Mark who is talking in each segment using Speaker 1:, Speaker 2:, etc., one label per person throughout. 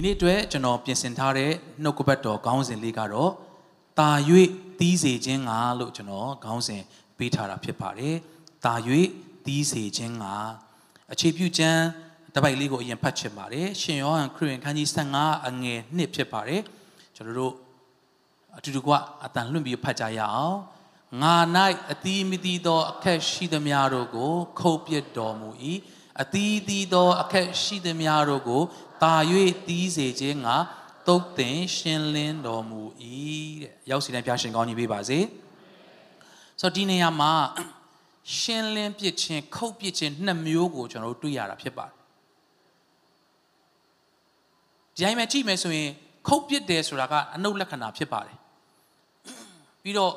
Speaker 1: ဒီနေ့အတွက်ကျွန်တော်ပြင်ဆင်ထားတဲ့နှုတ်ကပတ်တော်ခေါင်းစဉ်လေးကတော့တာ၍တီးစေခြင်းငါလို့ကျွန်တော်ခေါင်းစဉ်ပေးထားတာဖြစ်ပါတယ်။တာ၍တီးစေခြင်းငါအခြေပြုကျမ်းတပိုက်လေးကိုအရင်ဖတ်ချင်ပါတယ်။ရှင်ယောဟန်ခရစ်ဝင်ခန်းကြီး15အငယ်1ဖြစ်ပါတယ်။ကျွန်တော်တို့အတူတူကအတန်လွင့်ပြီးဖတ်ကြရအောင်။ငါ၌အသီးမသီးသောအခက်ရှိသမျှတို့ကိုခုတ်ပစ်တော်မူ၏။ အသီးသီးသောအခက်ရှိသမျှတို့ကိုတာ၍တီးစေခြင်းငါတုတ်တင်ရှင်းလင်းတော်မူ၏တဲ့ရောက်စီတိုင်းဖျားရှင်ကောင်းကြီးပေးပါစေဆိုတော့ဒီနေရာမှာရှင်းလင်းပြစ်ခြင်းခုတ်ပြစ်ခြင်းနှစ်မျိုးကိုကျွန်တော်တို့တွေ့ရတာဖြစ်ပါတယ်ဒီအိမ်မှာကြည့်မယ်ဆိုရင်ခုတ်ပြစ်တယ်ဆိုတာကအနုလက္ခဏာဖြစ်ပါတယ်ပြီးတော့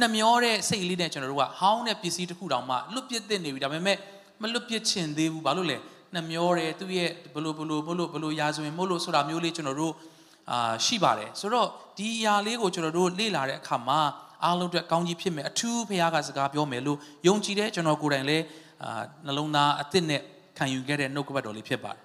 Speaker 1: နှမျောတဲ့စိတ်လေးနဲ့ကျွန်တော်တို့ကဟောင်းတဲ့ပစ္စည်းတစ်ခုတောင်မှလွတ်ပြစ်တဲ့နေပြီဒါပေမဲ့ မလွတ်ပြစ်ချင်သေးဘူးဘာလို့လဲနှမျောတယ်သူ့ရဲ့ဘလို့ဘလို့ဘလို့ဘလို့ရာဇဝင်မို့လို့ဆိုတာမျိုးလေးကျွန်တော်တို့အာရှိပါတယ်ဆိုတော့ဒီအရာလေးကိုကျွန်တော်တို့လေ့လာတဲ့အခါမှာအားလုံးအတွက်ကောင်းကြီးဖြစ်မယ်အထူးဖခင်ကစကားပြောမယ်လို့ယုံကြည်တဲ့ကျွန်တော်ကိုယ်တိုင်လည်းအာနှလုံးသားအသစ်နဲ့ခံယူခဲ့တဲ့နှုတ်ကပတ်တော်လေးဖြစ်ပါတယ်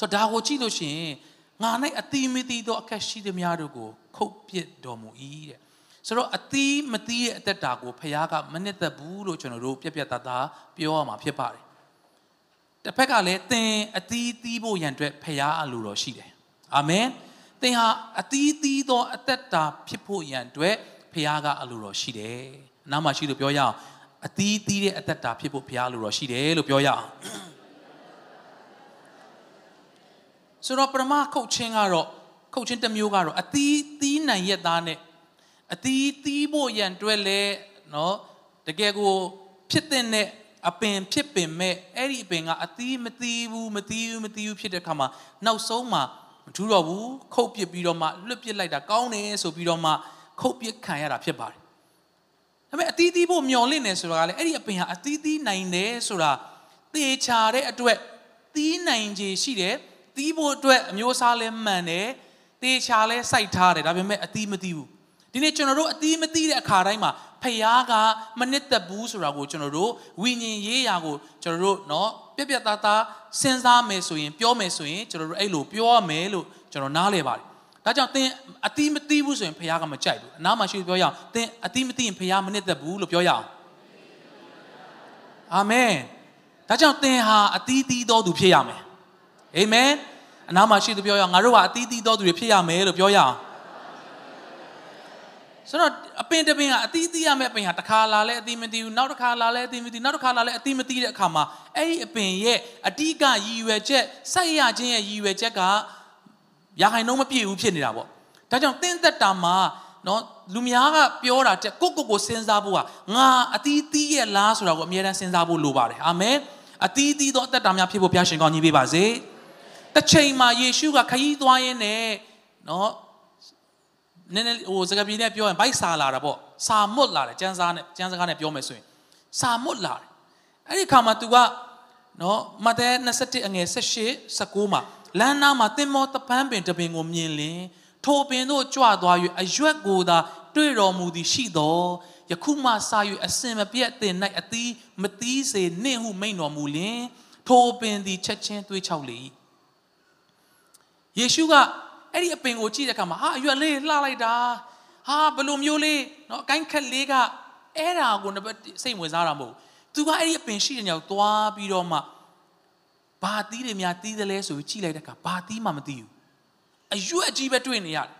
Speaker 1: ဆိုတော့ဒါကိုကြည့်လို့ရှိရင်ငါ၌အတိမသိသောအခက်ရှိသည်များတို့ကိုခုတ်ပစ်တော်မူ၏တဲ့ ဆိုတော့အတိမသိရဲ့အသက်တာကိုဖခင်ကမနစ်သက်ဘူးလို့ကျွန်တော်တို့ပြက်ပြက်သားသားပြောရမှာဖြစ်ပါတယ်တစ်ဖက်ကလည်းသင်အသီးသီးဖို့ရန်အတွက်ဖရားအလိုတော်ရှိတယ်အာမင်သင်ဟာအသီးသီးသောအသက်တာဖြစ်ဖို့ရန်အတွက်ဖရားကအလိုတော်ရှိတယ်အနားမှာရှိလို့ပြောရအောင်အသီးသီးတဲ့အသက်တာဖြစ်ဖို့ဖရားအလိုတော်ရှိတယ်လို့ပြောရအောင်ဆိုတော့ပရမခုတ်ချင်းကတော့ခုတ်ချင်းတစ်မျိုးကတော့အသီးသီးနိုင်ရက်သားနဲ့ အသီးသီးဖို့ရန်တွဲလဲနော်တကယ်ကိုဖြစ်တဲ့အပင်ဖြစ်ပင်မဲ့အဲ့ဒီအပင်ကအသီးမသီးဘူးမသီးဘူးမသီးဘူးဖြစ်တဲ့အခါမှာနောက်ဆုံးမှာမထူးတော့ဘူးခုတ်ပစ်ပြီးတော့မှလွတ်ပစ်လိုက်တာကောင်းတယ်ဆိုပြီးတော့မှခုတ်ပစ်ခံရတာဖြစ်ပါတယ်။ဒါပေမဲ့အသီးသီးဖို့မျော်လင့်နေဆိုတာကလည်းအဲ့ဒီအပင်ဟာအသီးသီးနိုင်တယ်ဆိုတာသေချာတဲ့အတွက်သီးနိုင်ခြေရှိတယ်သီးဖို့အတွက်အမျိုးအစားလည်းမှန်တယ်သေချာလည်းစိုက်ထားတယ်ဒါပေမဲ့အသီးမသီးဘူး ဒီနေ့ကျွန်တော်တို့အသီးမသီးတဲ့အခါတိုင်းမှာဖယားကမနစ်သက်ဘူးဆိုတာကိုကျွန်တော်တို့ဝိညာဉ်ရေးရာကိုကျွန်တော်တို့เนาะပြက်ပြက်သားသားစဉ်းစားမယ်ဆိုရင်ပြောမယ်ဆိုရင်ကျွန်တော်တို့အဲ့လိုပြောရမယ်လို့ကျွန်တော်နားလဲပါတယ်ဒါကြောင့်သင်အတိမသိဘူးဆိုရင်ဖယားကမကြိုက်ဘူးအနားမှာရှိပြောရအောင်သင်အတိမသိရင်ဖယားမနစ်သက်ဘူးလို့ပြောရအောင်အာမင်ဒါကြောင့်သင်ဟာအတိသီးတော်သူဖြစ်ရမယ်အာမင်အနားမှာရှိသူပြောရအောင်ငါတို့ဟာအတိသီးတော်သူတွေဖြစ်ရမယ်လို့ပြောရအောင် ဆိုတော့အပင်တပင်ကအသီးသီးရမယ့်အပင်ဟာတစ်ခါလာလဲအသီးမသီးဘူးနောက်တစ်ခါလာလဲအသီးမသီးနောက်တစ်ခါလာလဲအသီးမသီးတဲ့အခါမှာအဲ့ဒီအပင်ရဲ့အတိကရည်ရွယ်ချက်စိုက်ရခြင်းရဲ့ရည်ရွယ်ချက်ကရာခိုင်နှုန်းမပြည့်ဘူးဖြစ်နေတာပေါ့ဒါကြောင့်တင်းသက်တာမှာနော်လူများကပြောတာတက်ကိုကိုကိုစဉ်းစားဖို့ကငါအသီးသီးရဲ့လားဆိုတာကိုအမြဲတမ်းစဉ်းစားဖို့လိုပါတယ်အာမင်အသီးသီးသောအသက်တာများဖြစ်ဖို့ဘုရားရှင်ကောင်းကြီးပေးပါစေတစ်ချိန်မှာယေရှုကခရီးသွားရင်းနဲ့နော် နည်းနည်းဟိုစကားပြေနဲ့ပြောရင်ဘိုက်စာလာတာပေါ့စာမွတ်လာတယ်ကျန်းစားနဲ့ကျန်းစကားနဲ့ပြောမယ်ဆိုရင်စာမွတ်လာတယ်အဲ့ဒီခါမှာ तू ကနော်မဿဲ27အငယ်18 19မှာလမ်းနားမှာတင်မောတပန်းပင်တပင်ကိုမြင်လင်ထိုပင်တို့ကြွသွား၍အရွက်ကိုသာတွေ့တော်မူသည်ရှိတော်ယခုမှစ၍အစင်မပြတ်တင်၌အသီးမသီးစေနှင့်ဟုမိန်တော်မူလင်ထိုပင်သည်ချက်ချင်းတွေးချောက်လေ၏ယေရှုက အဲ့ဒီအပင်ကိုကြည့်တဲ့အခါမှာဟာအရွက်လေးလှလိုက်တာဟာဘလိုမျိုးလေးနော်အကိုင်းခက်လေးကအဲ့ဒါကိုနံပါတ်စိတ်ဝင်စားတာမဟုတ်သူကအဲ့ဒီအပင်ရှိတဲ့ညောင်သွားပြီးတော့မှဘာတီးတွေများတီးတယ်လဲဆိုပြီးကြည့်လိုက်တဲ့အခါဘာတီးမှမသိဘူးအရွက်ကြီးပဲတွေ့နေရတယ်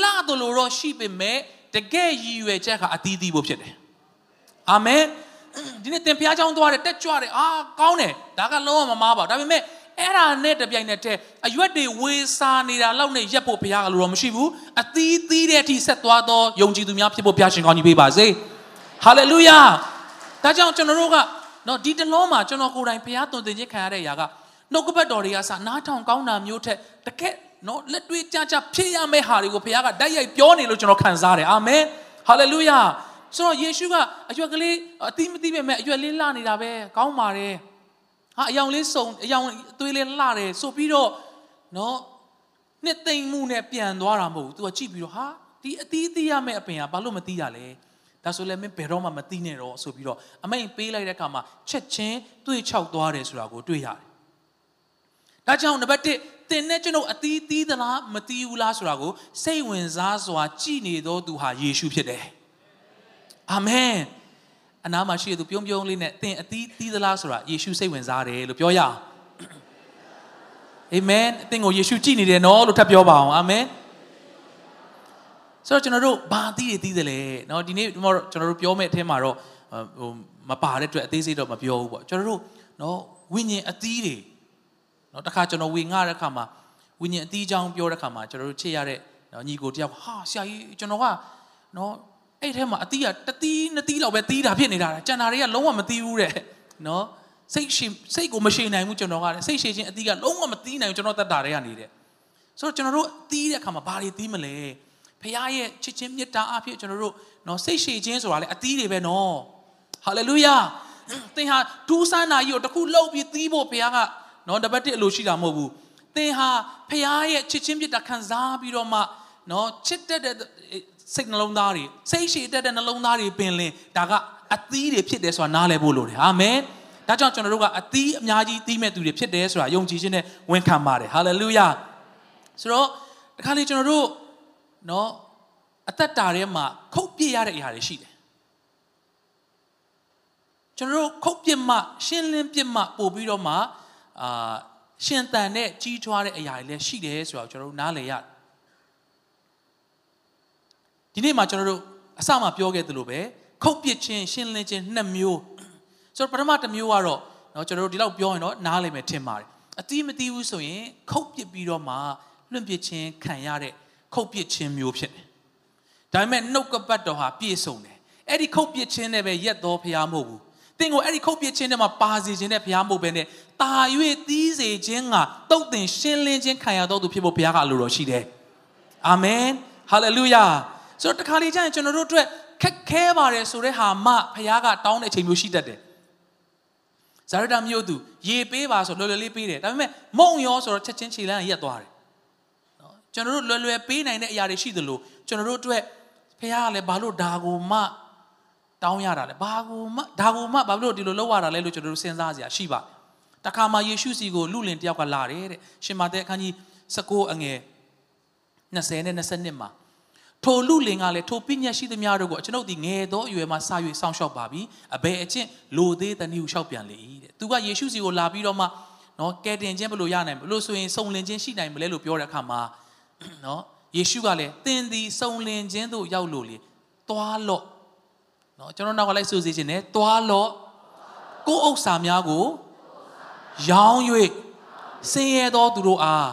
Speaker 1: လှတယ်လို့တော့ရှိပေမဲ့တကယ်ရည်ရွယ်ချက်ကအတီးတီးဖို့ဖြစ်တယ်အာမင်ဒီနေ့သင်ဖျားချောင်းသွားတယ်တက်ကြွတယ်အာကောင်းတယ်ဒါကလုံးဝမမားပါဘူးဒါပေမဲ့ အဲ့ဒါနဲ့တပြိုင်နက်တည်းအရွက်တွေဝေစာနေတာလောက်နဲ့ရက်ဖို့ဘုရားကလိုတော့မရှိဘူးအသီးသီးတဲ့အထိဆက်သွားသောယုံကြည်သူများဖြစ်ဖို့ဘုရားရှင်ကောင်းကြီးပေးပါစေဟာလေလုယာဒါကြောင့်ကျွန်တော်တို့ကနော်ဒီတလုံးမှာကျွန်တော်ကိုယ်တိုင်ဘုရားသွန်သင်ခြင်းခံရတဲ့အရာကနှုတ်ကပတ်တော်တွေကစနားထောင်ကောင်းတာမျိုးထက်တကက်နော်လက်တွေ့ကြကြဖြစ်ရမယ့်ဟာတွေကိုဘုရားကတိုက်ရိုက်ပြောနေလို့ကျွန်တော်ခံစားတယ်အာမင်ဟာလေလုယာဆိုတော့ယေရှုကအရွက်ကလေးအသီးမသီးပဲမဲ့အရွက်လေးလှနေတာပဲကောင်းပါတယ် ဟာအယောင်လေးစုံအယောင်သွေးလေးလှတယ်ဆိုပြီးတော့နော်နှစ်သိမ့်မှုနဲ့ပြန်သွားတာမဟုတ်ဘူး तू ကကြည့်ပြီးတော့ဟာဒီအသီးသီးရမယ့်အပင်ကဘာလို့မသီးရလဲဒါဆိုလည်းမင်းဘယ်တော့မှမသီးနဲ့တော့ဆိုပြီးတော့အမိန်ပေးလိုက်တဲ့အခါမှာချက်ချင်းတွေ့ချောက်သွားတယ်ဆိုတာကိုတွေ့ရတယ်ဒါကြောင့်နံပါတ်1သင်နဲ့ကျွန်ုပ်အသီးသီးသလားမသီးဘူးလားဆိုတာကိုစိတ်ဝင်စားစွာကြည်နေသောသူဟာယေရှုဖြစ်တယ်အာမင် အနားမှာရှိတဲ့သူပြုံးပြုံးလေးနဲ့သင်အသီးသီးသလားဆိုတာယေရှုစိတ်ဝင်စားတယ်လို့ပြောရအောင်အာမင်အသင်ကိုယေရှုကြည်နေတယ်နော်လို့ထပ်ပြောပါအောင်အာမင်ဆိုတော့ကျွန်တော်တို့ဘာသီးတွေသီးတယ်လဲเนาะဒီနေ့ကျွန်တော်တို့ပြောမယ့်အထက်မှာတော့ဟိုမပါတဲ့အတွက်အသေးစိတ်တော့မပြောဘူးပေါ့ကျွန်တော်တို့เนาะဝိညာဉ်အသီးတွေเนาะတခါကျွန်တော်ဝေငှတဲ့ခါမှာဝိညာဉ်အသီးချောင်းပြောတဲ့ခါမှာကျွန်တော်တို့ချစ်ရတဲ့ညီကိုတယောက်ဟာဆရာကြီးကျွန်တော်ကเนาะ အဲ့ထဲမှာအတီးကတတီးနှစ်တီးလောက်ပဲတီးတာဖြစ်နေတာကြံတာတွေကလုံးဝမတီးဘူးတဲ့နော်စိတ်ရှိစိတ်ကိုမရှည်နိုင်ဘူးကျွန်တော်ကစိတ်ရှည်ခြင်းအတီးကလုံးဝမတီးနိုင်ဘူးကျွန်တော်တတ်တာတွေကနေတဲ့ဆိုတော့ကျွန်တော်တို့တီးတဲ့အခါမှာဘာတွေတီးမလဲဖခင်ရဲ့ချစ်ခြင်းမေတ္တာအဖြစ်ကျွန်တော်တို့နော်စိတ်ရှည်ခြင်းဆိုတာလေအတီးတွေပဲနော်ဟာလေလုယာသင်ဟာဒူးဆန်းနာကြီးကိုတခုလှုပ်ပြီးတီးဖို့ဖခင်ကနော်တပတ်တစ်အလိုရှိတာမဟုတ်ဘူးသင်ဟာဖခင်ရဲ့ချစ်ခြင်းမေတ္တာခံစားပြီးတော့မှနော်ချစ်တတ်တဲ့ စိတ်နှလုံးသားတွေစိတ်ရှည်တတ်တဲ့နှလုံးသားတွေပင်လင်ဒါကအသီးတွေဖြစ်တယ်ဆိုတာနားလည်ဖို့လိုတယ်အာမင်ဒါကြောင့်ကျွန်တော်တို့ကအသီးအများကြီးသီးမဲ့သူတွေဖြစ်တယ်ဆိုတာယုံကြည်ခြင်းနဲ့ဝန်ခံပါတယ်ဟာလေလုယာဆိုတော့ဒီခါလေးကျွန်တော်တို့နော်အသက်တာထဲမှာခုတ်ပြရတဲ့အရာတွေရှိတယ်ကျွန်တော်တို့ခုတ်ပြစ်မှရှင်းလင်းပြစ်မှပို့ပြီးတော့မှအာရှင်တန်တဲ့ကြီးထွားတဲ့အရာတွေလည်းရှိတယ်ဆိုတော့ကျွန်တော်တို့နားလည်ရ ဒီနေ့မှာကျွန်တော်တို့အစမှပြောခဲ့သလိုပဲခုတ်ပစ်ခြင်းရှင်းလင်းခြင်းနှစ်မျိုးဆိုတော့ပထမတစ်မျိုးကတော့เนาะကျွန်တော်တို့ဒီလောက်ပြောရင်တော့နားလည်မယ်ထင်ပါတယ်အတိမတိဘူးဆိုရင်ခုတ်ပစ်ပြီးတော့မှလွန့်ပစ်ခြင်းခံရတဲ့ခုတ်ပစ်ခြင်းမျိုးဖြစ်တယ်ဒါပေမဲ့နှုတ်ကပတ်တော်ဟာပြည့်စုံတယ်အဲ့ဒီခုတ်ပစ်ခြင်းနဲ့ပဲရက်တော်ဖျားမဟုတ်ဘူးသင်ကိုအဲ့ဒီခုတ်ပြခြင်းထဲမှာပါစေခြင်းနဲ့ဘုရားမဟုတ်ဘဲနဲ့တာ၍သီးစေခြင်းကတုတ်တင်ရှင်းလင်းခြင်းခံရတော်သူဖြစ်ဖို့ဘုရားကအလိုတော်ရှိတယ်။အာမင်။ဟာလေလုယာ။ ဆိုတော့တခါလေကျရင်ကျွန်တော်တို့အတွက်ခက်ခဲပါတယ်ဆိုတဲ့ဟာမှဘုရားကတောင်းတဲ့အချိန်မျိုးရှိတတ်တယ်။ဇာရတာမျိုးသူရေပေးပါဆိုလွယ်လွယ်လေးပေးတယ်။ဒါပေမဲ့မုံရောဆိုတော့ချက်ချင်းခြေလမ်းရက်သွားတယ်။နော်ကျွန်တော်တို့လွယ်လွယ်ပေးနိုင်တဲ့အရာတွေရှိသလိုကျွန်တော်တို့အတွက်ဘုရားကလည်းဘာလို့ဒါကိုမှတောင်းရတာလဲဘာကိုမှဒါကိုမှဘာလို့ဒီလိုလုပ်ရတာလဲလို့ကျွန်တော်တို့စဉ်းစားစရာရှိပါတခါမှယေရှုစီကိုလူလင်တယောက်ကလာတယ်တဲ့ရှင်မာသဲအခန်းကြီး19အငယ်20နဲ့22မှာ ထိုလူလင်ကလည်းထိုပညာရှိသမျှတို့ကိုကျွန်ုပ်ဒီငယ်သောအရွယ်မှာစာ၍စောင့်ရှောက်ပါပြီအဘယ်အချင်းလိုသေးတနည်းကိုရှောက်ပြန်လေတဲ့သူကယေရှုစီကိုလာပြီးတော့မှနော်ကဲတင်ခြင်းဘယ်လိုရနိုင်ဘယ်လိုဆိုရင်စုံလင်ခြင်းရှိနိုင်မလဲလို့ပြောတဲ့အခါမှာနော်ယေရှုကလည်းသင်သည်စုံလင်ခြင်းသို့ရောက်လို့လေသွားလော့နော်ကျွန်တော်နောက်ကလိုက်ဆိုစီခြင်းနဲ့သွားလော့ကိုယ်ဥစ္စာများကိုရောင်း၍ဆင်းရဲသောသူတို့အား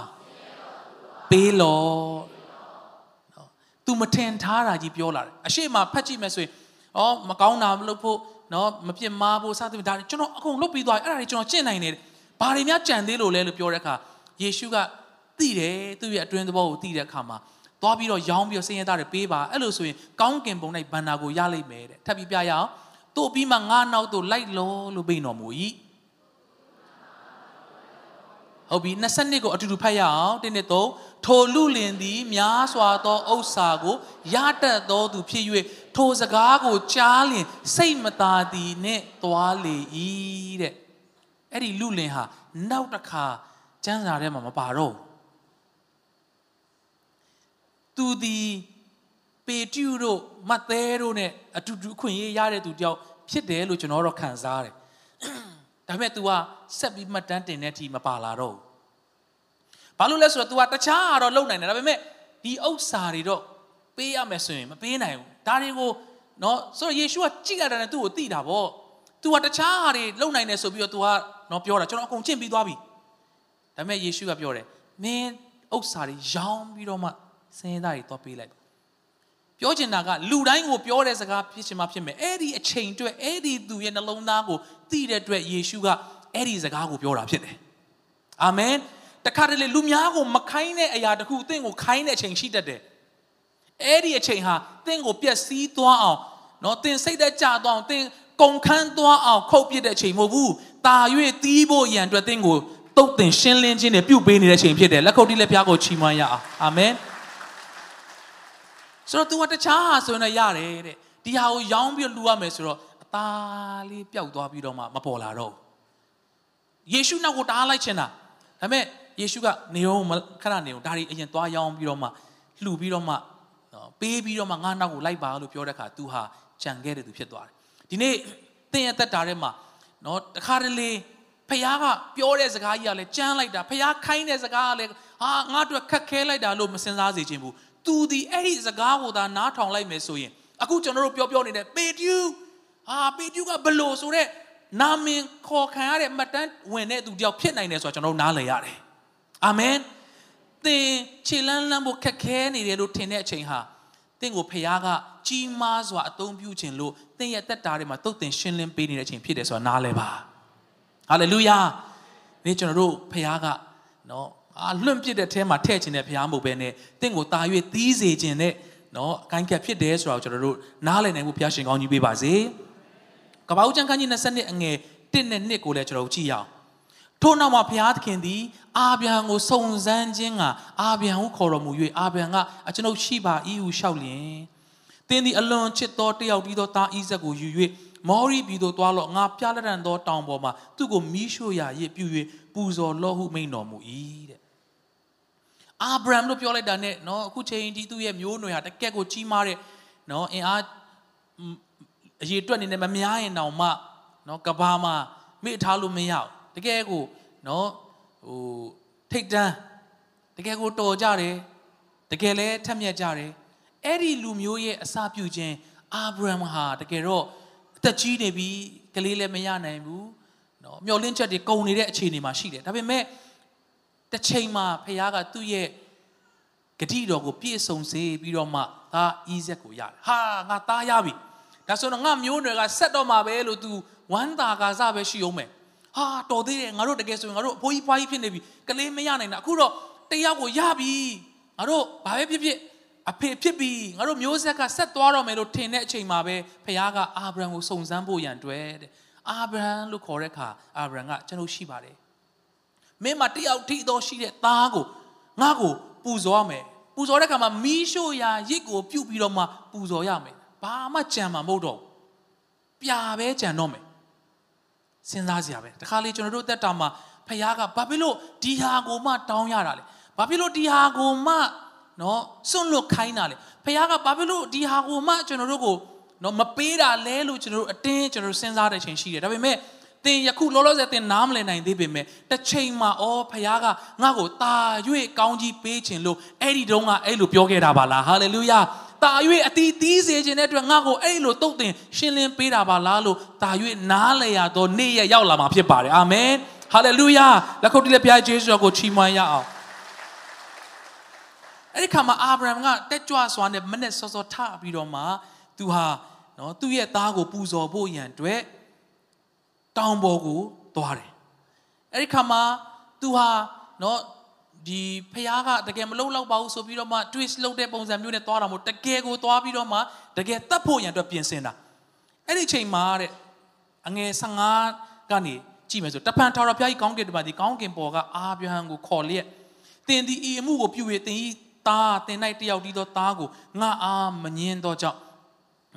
Speaker 1: ပေးလော့နော် तू မထင်ထားတာကြီးပြောလာတယ်အရှိမဖတ်ကြည့်မယ်ဆိုရင်ဩမကောင်းတာမလုပ်ဖို့နော်မပြစ်မှားဖို့စသဖြင့်ဒါကျွန်တော်အကုန်လုပ်ပြီးသွားပြီအဲ့ဒါတွေကျွန်တော်ကျင့်နိုင်တယ်ဘာတွေများကြံသေးလို့လဲလို့ပြောတဲ့အခါယေရှုကသိတယ်သူ့ရဲ့အတွင်းသဘောကိုသိတဲ့အခါမှာသွားပြီးတော့ရောင်းပြီးတော့ဆင်းရဲသားတွေပေးပါအဲ့လိုဆိုရင်ကောင်းကင်ဘုံ၌ဘန္နာကိုရလိမ့်မယ်တဲ့ထပ်ပြီးပြရအောင်တို့ပြီးမှငါနောက်တို့လိုက်လောလို့ပြိတော်မူ၏ ဟုတ်ပြီ22ကိုအတူတူဖတ်ရအောင်တင်းနဲ့သုံးထိုလူလင်သည်များစွာသောဥစ္စာကိုရတတ်သောသူဖြစ်၍ထိုစကားကိုကြားလျင် စိတ်မသာသည်နဲ့သွားလေ၏တဲ့အဲ့ဒီလူလင်ဟာနောက်တစ်ခါကျမ်းစာထဲမှာမပါတော့ဘူးသူဒီပေတျုတို့မတ်သဲတို့နဲ့အတူတူအခွင့်အရေးရတဲ့သူတယောက်ဖြစ်တယ်လို့ကျွန်တော်တော့ခံစားတယ်။ ဒါပေမဲ့ तू ကဆက်ပြီးမှတ်တမ်းတင်တဲ့အထိမပါလာတော့ဘူး။ဘာလို့လဲဆိုတော့ तू ကတခြားကတော့လုံနိုင်တယ်ဒါပေမဲ့ဒီဥစ္စာတွေတော့ပေးရမယ်ဆိုရင်မပေးနိုင်ဘူး။ဒါတွေကိုနော်ဆိုတော့ယေရှုကကြည့်ရတာနဲ့သူ့ကိုသိတာပေါ့။ तू ကတခြားဟာတွေလုံနိုင်တယ်ဆိုပြီးတော့ तू ကနော်ပြောတာကျွန်တော်အကုန်ချင့်ပြီးသွားပြီ။ဒါပေမဲ့ယေရှုကပြောတယ်မင်းဥစ္စာတွေရောင်းပြီးတော့မှစင်းသားတွေတော့ပေးလိုက် ပြောချင်တာကလူတိုင်းကိုပြောတဲ့စကားဖြစ်ချင်မှဖြစ်မယ်အဲ့ဒီအချိန်အတွက်အဲ့ဒီသူရဲ့နှလုံးသားကိုသိတဲ့အတွက်ယေရှုကအဲ့ဒီစကားကိုပြောတာဖြစ်တယ်အာမင်တခါတလေလူများကိုမခိုင်းတဲ့အရာတခုသင်ကိုခိုင်းတဲ့အချိန်ရှိတတ်တယ်အဲ့ဒီအချိန်ဟာသင်ကိုပျက်စီးသွားအောင်နော်သင်စိတ်သက်ကြသွားအောင်သင်ကုန်ခန်းသွားအောင်ခုတ်ပစ်တဲ့အချိန်မဟုတ်ဘူး။ตา၍တီးဖို့ရန်အတွက်သင်ကိုတုတ်တင်ရှင်းလင်းခြင်းနဲ့ပြုတ်ပေးနေတဲ့အချိန်ဖြစ်တယ်။လက်ခုပ်တီးလက်ပြားကိုချီးမွမ်းရအောင်။အာမင်။ ဆိုတော့ तू ကတခြားဟာဆိုရင်လည်းရတယ်တဲ့ဒီဟာကိုရောင်းပြီးလူရမယ်ဆိုတော့အသားလေးပျောက်သွားပြီးတော့မှမပေါ်လာတော့ယေရှုနောက်ကိုတားလိုက်ချင်တာဒါပေမဲ့ယေရှုကနေအောင်ခဏနေအောင်ဒါတွေအရင်သွားရောင်းပြီးတော့မှလှူပြီးတော့မှပေးပြီးတော့မှငါနောက်ကိုလိုက်ပါလို့ပြောတဲ့အခါ तू ဟာကြံခဲ့တဲ့သူဖြစ်သွားတယ်ဒီနေ့သင်ရဲ့သက်တာထဲမှာနော်တခါတလေဖခင်ကပြောတဲ့စကားကြီးကလည်းကြမ်းလိုက်တာဖခင်ခိုင်းတဲ့စကားကလည်းဟာငါတို့ခက်ခဲလိုက်တာလို့မစင်စားစေချင်ဘူး သူဒီအဲ့ဒီစကားကိုသာနားထောင်လိုက်မယ်ဆိုရင်အခုကျွန်တော်တို့ပြောပြောနေတဲ့ပေတျူဟာပေတျူကဘလို့ဆိုတဲ့နာမင်ခေါ်ခံရတဲ့မှတ်တမ်းဝင်တဲ့သူတယောက်ဖြစ်နိုင်တယ်ဆိုတော့ကျွန်တော်တို့နားလည်ရတယ်အာမင်သင်ခြေလန်းလန်းဖို့ခက်ခဲနေတယ်လို့ထင်တဲ့အချိန်ဟာသင်ကိုဖခင်ကကြီးမားစွာအသုံးပြုခြင်းလို့သင်ရဲ့တက်တာတွေမှာတုတ်တင်ရှင်းလင်းပေးနေတဲ့အချိန်ဖြစ်တယ်ဆိုတာနားလည်ပါဟာလေလုယာဒီကျွန်တော်တို့ဖခင်ကနော် အာလွန့်ပစ်တဲ့အဲမှာထည့်ခြင်းတဲ့ဖခင်မဟုတ်ဘဲနဲ့တင့်ကိုတာ၍သီးစေခြင်းနဲ့နော်အကိုင်းကက်ဖြစ်တယ်ဆိုတာကိုကျွန်တော်တို့နားလည်နိုင်ဖို့ဘုရားရှင်ကောင်းကြီးပေးပါစေကပ္ပဦးကျမ်းခန်းကြီး20အငယ်1နဲ့2ကိုလည်းကျွန်တော်တို့ကြည့်ရအောင်ထို့နောက်မှာဘုရားသခင်သည်အာဗြဟံကိုစုံစမ်းခြင်းကအာဗြဟံကိုခေါ်တော်မူ၍အာဗြဟံကအကျွန်ုပ်ရှိပါ၏ဟုလျှောက်လျင်သင်သည်အလွန်ချစ်သောတယောက်ဒီသောသားဣဇက်ကိုယူ၍မောရီပြည်သို့သွားလော့ငါပြလက်ရန်သောတောင်ပေါ်မှာသူ့ကိုမီးရှို့ရာရစ်ပြူ၍ပူဇော်လော့ဟုမိန်တော်မူ၏တဲ့ အာဗြဟံလို့ပြောလိုက်တာနဲ့နော်အခုချိန်ဒီသူ့ရဲ့မျိုးနွယ်ဟာတကက်ကိုကြီးမားတဲ့နော်အင်အားအရေးတွက်နေတယ်မများရင်တောင်မှနော်ကဘာမှာမိထားလို့မရဘူးတကယ်ကိုနော်ဟိုထိတ်တန်းတကယ်ကိုတော်ကြတယ်တကယ်လဲထက်မြက်ကြတယ်အဲ့ဒီလူမျိုးရဲ့အစာပြုခြင်းအာဗြဟံဟာတကယ်တော့အသက်ကြီးနေပြီကလေးလည်းမရနိုင်ဘူးနော်မျောလင့်ချက်တွေကုန်နေတဲ့အခြေအနေမှာရှိတယ်ဒါပေမဲ့ တစ်ချိန်မှာဖခင်ကသူ့ရဲ့ဂတိတော်ကိုပြည့်စုံစေပြီးတော့မှသားဣဇက်ကိုရတယ်ဟာငါသားရပြီဒါဆိုတော့ငါမျိုးနွယ်ကဆက်တော့မှာပဲလို့ तू ဝမ်းသာကာစပဲရှိအောင်မယ်ဟာတော်သေးတယ်ငါတို့တကယ်ဆိုရင်ငါတို့အဖိုးကြီးဖွားကြီးဖြစ်နေပြီကလေးမရနိုင်တာအခုတော့တယောက်ကိုရပြီငါတို့ဘာပဲဖြစ်ဖြစ်အဖေဖြစ်ပြီငါတို့မျိုးဆက်ကဆက်သွားတော့မယ်လို့ထင်တဲ့အချိန်မှာပဲဖခင်ကအာဗြဟံကိုစုံစမ်းဖို့ရန်တွေ့တဲ့အာဗြဟံလို့ခေါ်တဲ့အခါအာဗြဟံကကျွန်တော်ရှိပါတယ် မင်းမတယောက်ထိတော့ရှိတဲ့သားကိုငါ့ကိုပူဇော်မယ်ပူဇော်တဲ့အခါမှာမီးရှို့ရာရစ်ကိုပြုတ်ပြီးတော့မှပူဇော်ရမယ်ဘာမှကြံမှာမဟုတ်တော့ပြာပဲကြံတော့မယ်စဉ်းစားစရာပဲတခါလေကျွန်တော်တို့အသက်တာမှာဖခင်ကဘာဖြစ်လို့ဒီဟာကိုမှတောင်းရတာလဲဘာဖြစ်လို့ဒီဟာကိုမှနော်စွန့်လွတ်ခိုင်းတာလဲဖခင်ကဘာဖြစ်လို့ဒီဟာကိုမှကျွန်တော်တို့ကိုနော်မပေးတာလဲလို့ကျွန်တော်တို့အတင်းကျွန်တော်တို့စဉ်းစားတဲ့ချိန်ရှိတယ်ဒါပေမဲ့ သင်ယခုလောလောဆယ်သင်နားမလည်နိုင်သေးပေမဲ့တစ်ချိန်မှာအော်ဖခင်ကငါ့ကိုတာ၍ကောင်းကြီးပေးခြင်းလို့အဲ့ဒီတုန်းကအဲ့လိုပြောခဲ့တာပါလားဟာလေလုယာတာ၍အတီးတီးစေခြင်းတဲ့အတွက်ငါ့ကိုအဲ့လိုတုတ်တင်ရှင်းလင်းပေးတာပါလားလို့တာ၍နားလည်ရတော့နေ့ရက်ရောက်လာမှာဖြစ်ပါတယ်အာမင်ဟာလေလုယာလက်ခုပ်တီးလက်ပြားယေရှုတော်ကိုချီးမွမ်းရအောင်အဲ့ဒီခါမှာအာဗြဟံကတက်ကြွစွာနဲ့မနဲ့စောစောထပြီးတော့မှသူဟာနော်သူ့ရဲ့သားကိုပူဇော်ဖို့ရန်အတွက် တောင်ပေါ်ကိုသွားတယ်အဲ့ဒီခါမှာသူဟာနော်ဒီဖះကတကယ်မလုံလောက်ပါဘူးဆိုပြီးတော့မှ twist လုပ်တဲ့ပုံစံမျိုးနဲ့သွားတာမို့တကယ်ကိုသွားပြီးတော့မှတကယ်တတ်ဖို့ရန်အတွက်ပြင်ဆင်တာအဲ့ဒီချိန်မှာတဲ့အငယ်15ကနေကြည့်မယ်ဆိုတပန်ထာဝရဘုရားကြီးကောင်းကင်တပါးဒီကောင်းကင်ပေါ်ကအာဗြဟံကိုခေါ်လျက်တင်ဒီဤအမှုကိုပြု၍တင်ဤသားတင်၌တယောက်တည်းသောသားကိုငါအားမငင်းသောကြောင့်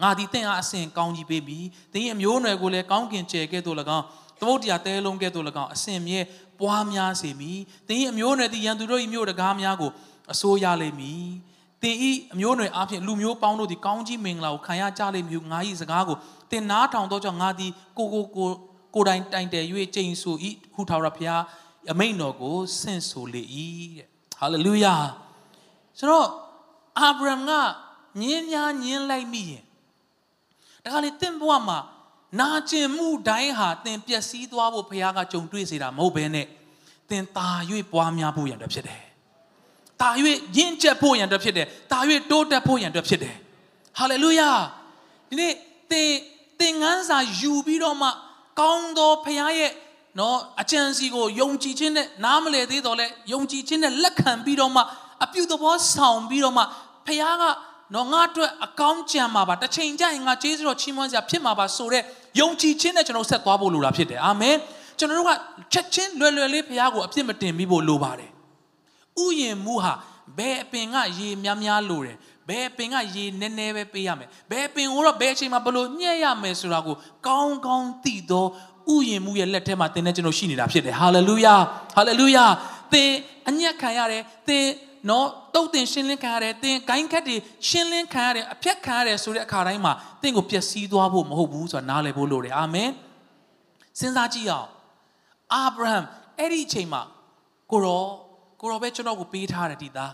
Speaker 1: ငါဒီတင့်အားအစဉ်ကောင်းကြီးပေးပြီးတင်ဤအမျိုးနွယ်ကိုလည်းကောင်းကင်ကျယ်ကဲ့သို့၎င်းသမုတ်တရားတဲလုံးကဲ့သို့၎င်းအစဉ်မြဲပွားများစေမည်။သင်၏အမျိုးနွယ်သည်ရန်သူတို့၏မြို့တကားများကိုအစိုးရလိမ့်မည်။သင်၏အမျိုးနွယ်အပြင်လူမျိုးပေါင်းတို့သည်ကောင်းကြီးမင်္ဂလာကိုခံရကြလိမ့်မည်။ငါ၏စကားကိုသင်နားထောင်သောကြောင့်ငါသည်ကိုကိုကိုကိုတိုင်တိုင်တယ်၍ကျိန်ဆို၏ဟုထာဝရဘုရားအမိန်တော်ကိုဆင့်ဆိုလေ၏တဲ့။ဟာလေလုယာ။ဆိုတော့အာဗြဟံကညင်းများညင်းလိုက်မိရင် ဒါကလေတင့်ဘဝမှာနာကျင်မှုတိုင်းဟာသင်ပျက်စီးသွားဖို့ဘုရားကကြုံတွေ့စေတာမဟုတ်ဘဲနဲ့သင်တာ၍ပွားများဖို့ရန်အတွက်ဖြစ်တယ်။တာ၍ရင့်ကျက်ဖို့ရန်အတွက်ဖြစ်တယ်။တာ၍တိုးတက်ဖို့ရန်အတွက်ဖြစ်တယ်။ဟာလေလုယာ။ဒီနေ့သင်သင်ငန်းစာယူပြီးတော့မှကောင်းသောဘုရားရဲ့နော်အကြံစီကိုယုံကြည်ခြင်းနဲ့နားမလည်သေးတော့လဲယုံကြည်ခြင်းနဲ့လက်ခံပြီးတော့မှအပြုသဘောဆောင်ပြီးတော့မှဘုရားက နော်ငါအတွက်အကောင်းကြံမှာပါတစ်ချိန်ကျရင်ငါကျေးဇူးတော်ချီးမွမ်းစရာဖြစ်မှာပါဆိုတော့ယုံကြည်ခြင်းနဲ့ကျွန်တော်ဆက်သွားဖို့လိုတာဖြစ်တယ်အာမင်ကျွန်တော်တို့ကချက်ချင်းလွယ်လွယ်လေးဘုရားကိုအပြစ်မတင်ပြီးဖို့လိုပါတယ်ဥယျင်မှုဟာဘယ်အပင်ကရေများများလိုတယ်ဘယ်ပင်ကရေနည်းနည်းပဲပေးရမယ်ဘယ်ပင်ကိုတော့ဘယ်အချိန်မှာဘလို့ညှက်ရမယ်ဆိုတာကိုကောင်းကောင်းသိသောဥယျင်မှုရဲ့လက်ထဲမှာသင်တဲ့ကျွန်တော်ရှိနေတာဖြစ်တယ်ဟာလေလုယာဟာလေလုယာသင်အညက်ခံရတယ်သင် နော်တုတ်တင်ရှင်းလင်းခံရတယ်သင်ဂိုင်းခက်တွေရှင်းလင်းခံရတယ်အဖြတ်ခံရတယ်ဆိုတဲ့အခါတိုင်းမှာသင်ကိုပျက်စီးသွားဖို့မဟုတ်ဘူးဆိုတာနားလည်ဖို့လိုတယ်အာမင်စဉ်းစားကြည့်အောင်အာဗြဟံအဲ့ဒီအချိန်မှာကိုရောကိုရောပဲကျွန်တော်ကိုပေးထားတယ်ဒီသား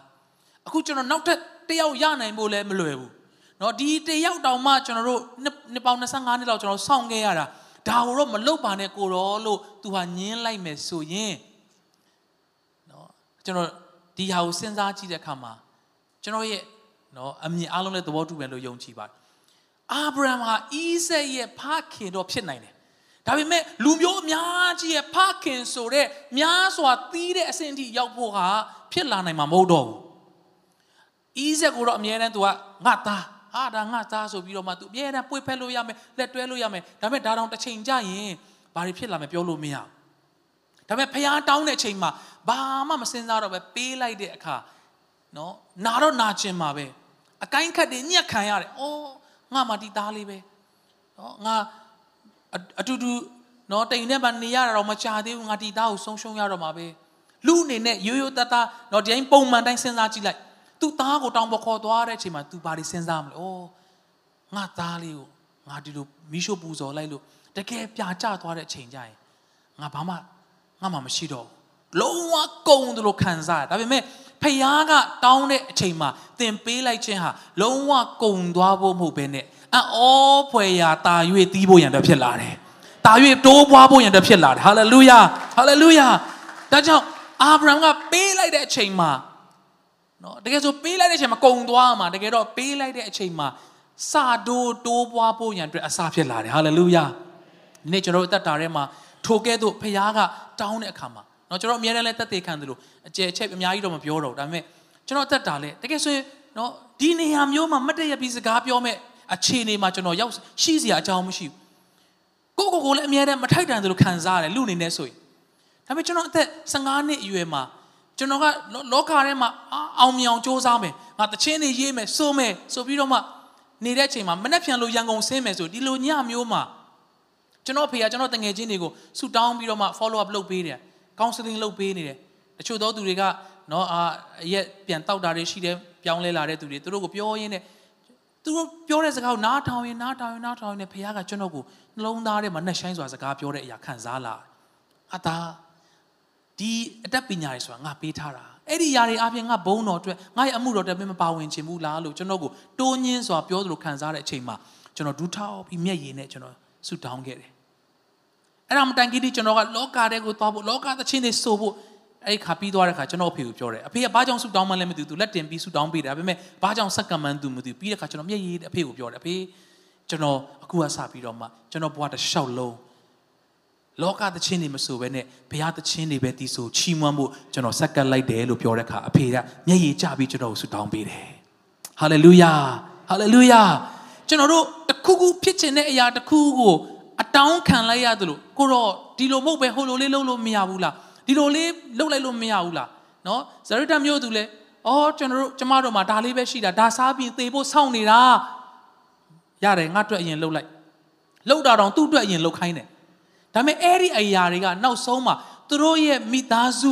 Speaker 1: အခုကျွန်တော်နောက်ထပ်တယောက်ရနိုင်ဖို့လည်းမလွယ်ဘူးเนาะဒီတယောက်တောင်မှကျွန်တော်တို့နှစ်ပေါင်း25နှစ်လောက်ကျွန်တော်စောင့်ခဲ့ရတာဒါကိုတော့မလုပ်ပါနဲ့ကိုရောလို့သူဟာညင်းလိုက်မယ်ဆိုရင်เนาะကျွန်တော် ဒီဟာကိုစဉ်းစားကြည့်တဲ့အခါမှာကျွန်တော်ရဲ့နော်အမြင်အလုံးနဲ့သဘောတူမယ်လို့ယုံကြည်ပါတယ်အာဗြဟံဟာဣဇက်ရဲ့ဖခင်တော့ဖြစ်နိုင်တယ်ဒါပေမဲ့လူမျိုးအများကြီးရဲ့ဖခင်ဆိုတဲ့များစွာသီးတဲ့အဆင့်အထိရောက်ဖို့ဟာဖြစ်လာနိုင်မှာမဟုတ်တော့ဘူး။ဤဆက်ကိုတော့အမြဲတမ်းသူကငါသားဟာဒါငါသားဆိုပြီးတော့မှသူအမြဲတမ်းပွေဖက်လို့ရမယ်လက်တွဲလို့ရမယ်ဒါပေမဲ့ဒါတောင်တစ်ချိန်ကြာရင်ဘာတွေဖြစ်လာမယ်ပြောလို့မရဘူး ဒါပေမဲ့ဖះတောင်းတဲ့အချိန်မှာဘာမှမစင်စားတော့ပဲပေးလိုက်တဲ့အခါနော်နာတော့နာကျင်မှာပဲအကိုင်းခတ်တွေညက်ခံရတယ်။အော်ငါမှဒီသားလေးပဲ။နော်ငါအတူတူနော်တိမ်ထဲမှာနေရတာတော့မချသေးဘူးငါဒီသားကိုဆုံးရှုံးရတော့မှာပဲလူအနေနဲ့ရိုးရိုးသားသားနော်ဒီတိုင်းပုံမှန်တိုင်းစဉ်းစားကြည့်လိုက်သူ့သားကိုတောင်းပေါ်ခေါ်သွားတဲ့အချိန်မှာ तू ဘာတွေစဉ်းစားမလဲဩငါသားလေးကိုငါဒီလိုမီးရှို့ပူဇော်လိုက်လို့တကယ်ပြာကျသွားတဲ့အချိန်ကျရင်ငါဘာမှ ငါမှမရှိတော့ဘူးလုံးဝကုန်တယ်လို့ခံစားရဒါပေမဲ့ဖျားကတောင်းတဲ့အချိန်မှာသင်ပေးလိုက်ခြင်းဟာလုံးဝကုန်သွားဖို့မဟုတ်ဘဲနဲ့အောဖွယ်ရာတာ၍တီးဖို့ရန်တော့ဖြစ်လာတယ်။တာ၍တိုးပွားဖို့ရန်တော့ဖြစ်လာတယ်။ဟာလေလုယာ။ဟာလေလုယာ။ဒါကြောင့်အာဗြဟံကပေးလိုက်တဲ့အချိန်မှာနော်တကယ်ဆိုပေးလိုက်တဲ့အချိန်မှာကုံသွားမှာတကယ်တော့ပေးလိုက်တဲ့အချိန်မှာစာတိုးတိုးပွားဖို့ရန်အတွက်အစာဖြစ်လာတယ်။ဟာလေလုယာ။ဒီနေ့ကျွန်တော်တို့အသက်တာထဲမှာ ထိုကဲ့သို့ဖခင်ကတောင်းတဲ့အခါမှာနော်ကျွန်တော်အများနဲ့လည်းတက်သေးခံတယ်လို့အကျယ်ချက်အများကြီးတော့မပြောတော့ဘူးဒါပေမဲ့ကျွန်တော်အသက်တာလဲတကယ်ဆိုရင်နော်ဒီနေရာမျိုးမှာမတ်တရပြီးစကားပြောမဲ့အခြေအနေမှာကျွန်တော်ရောက်ရှိစရာအကြောင်းမရှိဘူးကိုကိုကိုလည်းအများနဲ့မထိုက်တန်သလိုခံစားရတယ်လူအနေနဲ့ဆိုရင်ဒါပေမဲ့ကျွန်တော်အသက်15နှစ်အရွယ်မှာကျွန်တော်ကလောကထဲမှာအောင်မြောင်စ조사မယ်ငါတချင်းတွေရေးမယ်စိုးမယ်ဆိုပြီးတော့မှနေတဲ့အချိန်မှာမနှက်ဖြန်လို့ရန်ကုန်ဆင်းမယ်ဆိုဒီလိုညမျိုးမှာ ကျွန်တော်ဖေကကျွန်တော်တငယ်ချင်းတွေကိုဆူတောင်းပြီးတော့မှ follow up လုပ်ပေးတယ် counseling လုပ်ပေးနေတယ်တချို့သောသူတွေကနော်အာရက်ပြန်တောက်တာတွေရှိတယ်ပြောင်းလဲလာတဲ့သူတွေသူတို့ကိုပြောရင်းနဲ့သူတို့ပြောတဲ့စကားကိုနားထောင်ရင်နားထောင်ရင်နားထောင်ရင်ဘုရားကကျွန်တော်ကိုနှလုံးသားထဲမှာနှက်ဆိုင်စွာစကားပြောတဲ့အရာခံစားလာအတာဒီအတတ်ပညာတွေဆိုတာငါပေးထားတာအဲ့ဒီຢာတွေအပြင်ငါဘုံတော်အတွက်ငါရဲ့အမှုတော်အတွက်မပါဝင်ချင်ဘူးလားလို့ကျွန်တော်ကိုတိုးညင်းစွာပြောသလိုခံစားတဲ့အချိန်မှာကျွန်တော်ဒူးထောက်ပြီးမျက်ရည်နဲ့ကျွန်တော် ဆူတောင်းခဲ့တယ်အဲ့ဒါမတိုင်ကြီးဒီကျွန်တော်ကလောကထဲကိုသွားဖို့လောကသချင်းတွေဆိုဖို့အဲ့ခါပြီးသွားတဲ့ခါကျွန်တော်အဖေကိုပြောတယ်အဖေကဘာကြောင့်ဆူတောင်းမှလည်းမသိဘူးသူလက်တင်ပြီးဆူတောင်းပေးတယ်ဒါပေမဲ့ဘာကြောင့်စက္ကန့်မှန်းသူမသိဘူးပြီးတဲ့ခါကျွန်တော်မျက်ရည်အဖေကိုပြောတယ်အဖေကျွန်တော်အခုကစပြီးတော့မှကျွန်တော်ဘဝတစ်လျှောက်လုံးလောကသချင်းတွေမဆိုဘဲနဲ့ဘုရားသချင်းတွေပဲတီးဆိုချီးမွမ်းဖို့ကျွန်တော်စက္ကန့်လိုက်တယ်လို့ပြောတဲ့ခါအဖေကမျက်ရည်ကျပြီးကျွန်တော်ကိုဆူတောင်းပေးတယ်ဟာလေလုယာဟာလေလုယာကျွန်တော်တို့တ ခုခုဖြစ်ချင်တဲ့အရာတခုကိုအတောင်းခံလိုက်ရတယ်လို့ကိုတော့ဒီလိုမဟုတ်ပဲဟိုလိုလေးလုပ်လို့မရဘူးလားဒီလိုလေးလှုပ်လိုက်လို့မရဘူးလားနော်ဇရတမျိုးသူလဲအော်ကျွန်တော်တို့ကျမတို့မှာဒါလေးပဲရှိတာဒါစားပြီးသေဖို့စောင့်နေတာရတယ်ငါအတွက်အရင်လှုပ်လိုက်လှုပ်တာတော့သူ့အတွက်အရင်လှုပ်ခိုင်းတယ်ဒါပေမဲ့အဲ့ဒီအရာတွေကနောက်ဆုံးမှာသူတို့ရဲ့မိသားစု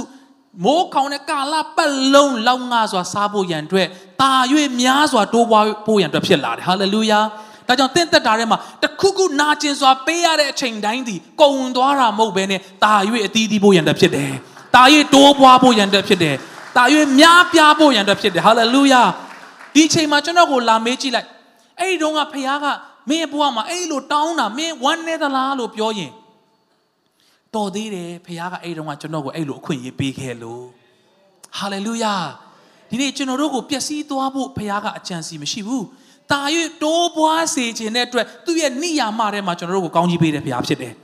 Speaker 1: မိုးခေါင်တဲ့ကာလပတ်လုံးလောက်ငါစွာစားဖို့ရန်အတွက်တာ၍များစွာတိုးပွားဖို့ရန်အတွက်ဖြစ်လာတယ်ဟာလေလုယာ ဒါကြောင့်တင့်သက်တာထဲမှာတခုခုနာကျင်စွာပေးရတဲ့အချိန်တိုင်းဒီကုံသွားတာမဟုတ်ဘဲနဲ့တာ၍အသီးသီးဖို့ရန်တဖြစ်တယ်။တာ၍တိုးပွားဖို့ရန်တဖြစ်တယ်။တာ၍များပြားဖို့ရန်တဖြစ်တယ်။ဟာလေလုယာ။ဒီအချိန်မှာကျွန်တော်ကိုလာမေးကြည့်လိုက်။အဲ့ဒီတုန်းကဖခင်ကမင်းဘဝမှာအဲ့လိုတောင်းတာမင်းဝမ်းနေသလားလို့ပြောရင်တော်သေးတယ်ဖခင်ကအဲ့ဒီတုန်းကကျွန်တော်ကိုအဲ့လိုအခွင့်အရေးပေးခဲ့လို့ဟာလေလုယာဒီနေ့ကျွန်တော်တို့ကိုပျက်စီးသွားဖို့ဖခင်ကအကြံစီမရှိဘူး။ တာ၍တိုးပွားစေခြင်းတဲ့အတွက်သူ့ရဲ့နိယာမထဲမှာကျွန်တော်တို့ကိုကောင်းကြီးပေးတဲ့ဘုရားဖြစ်တယ်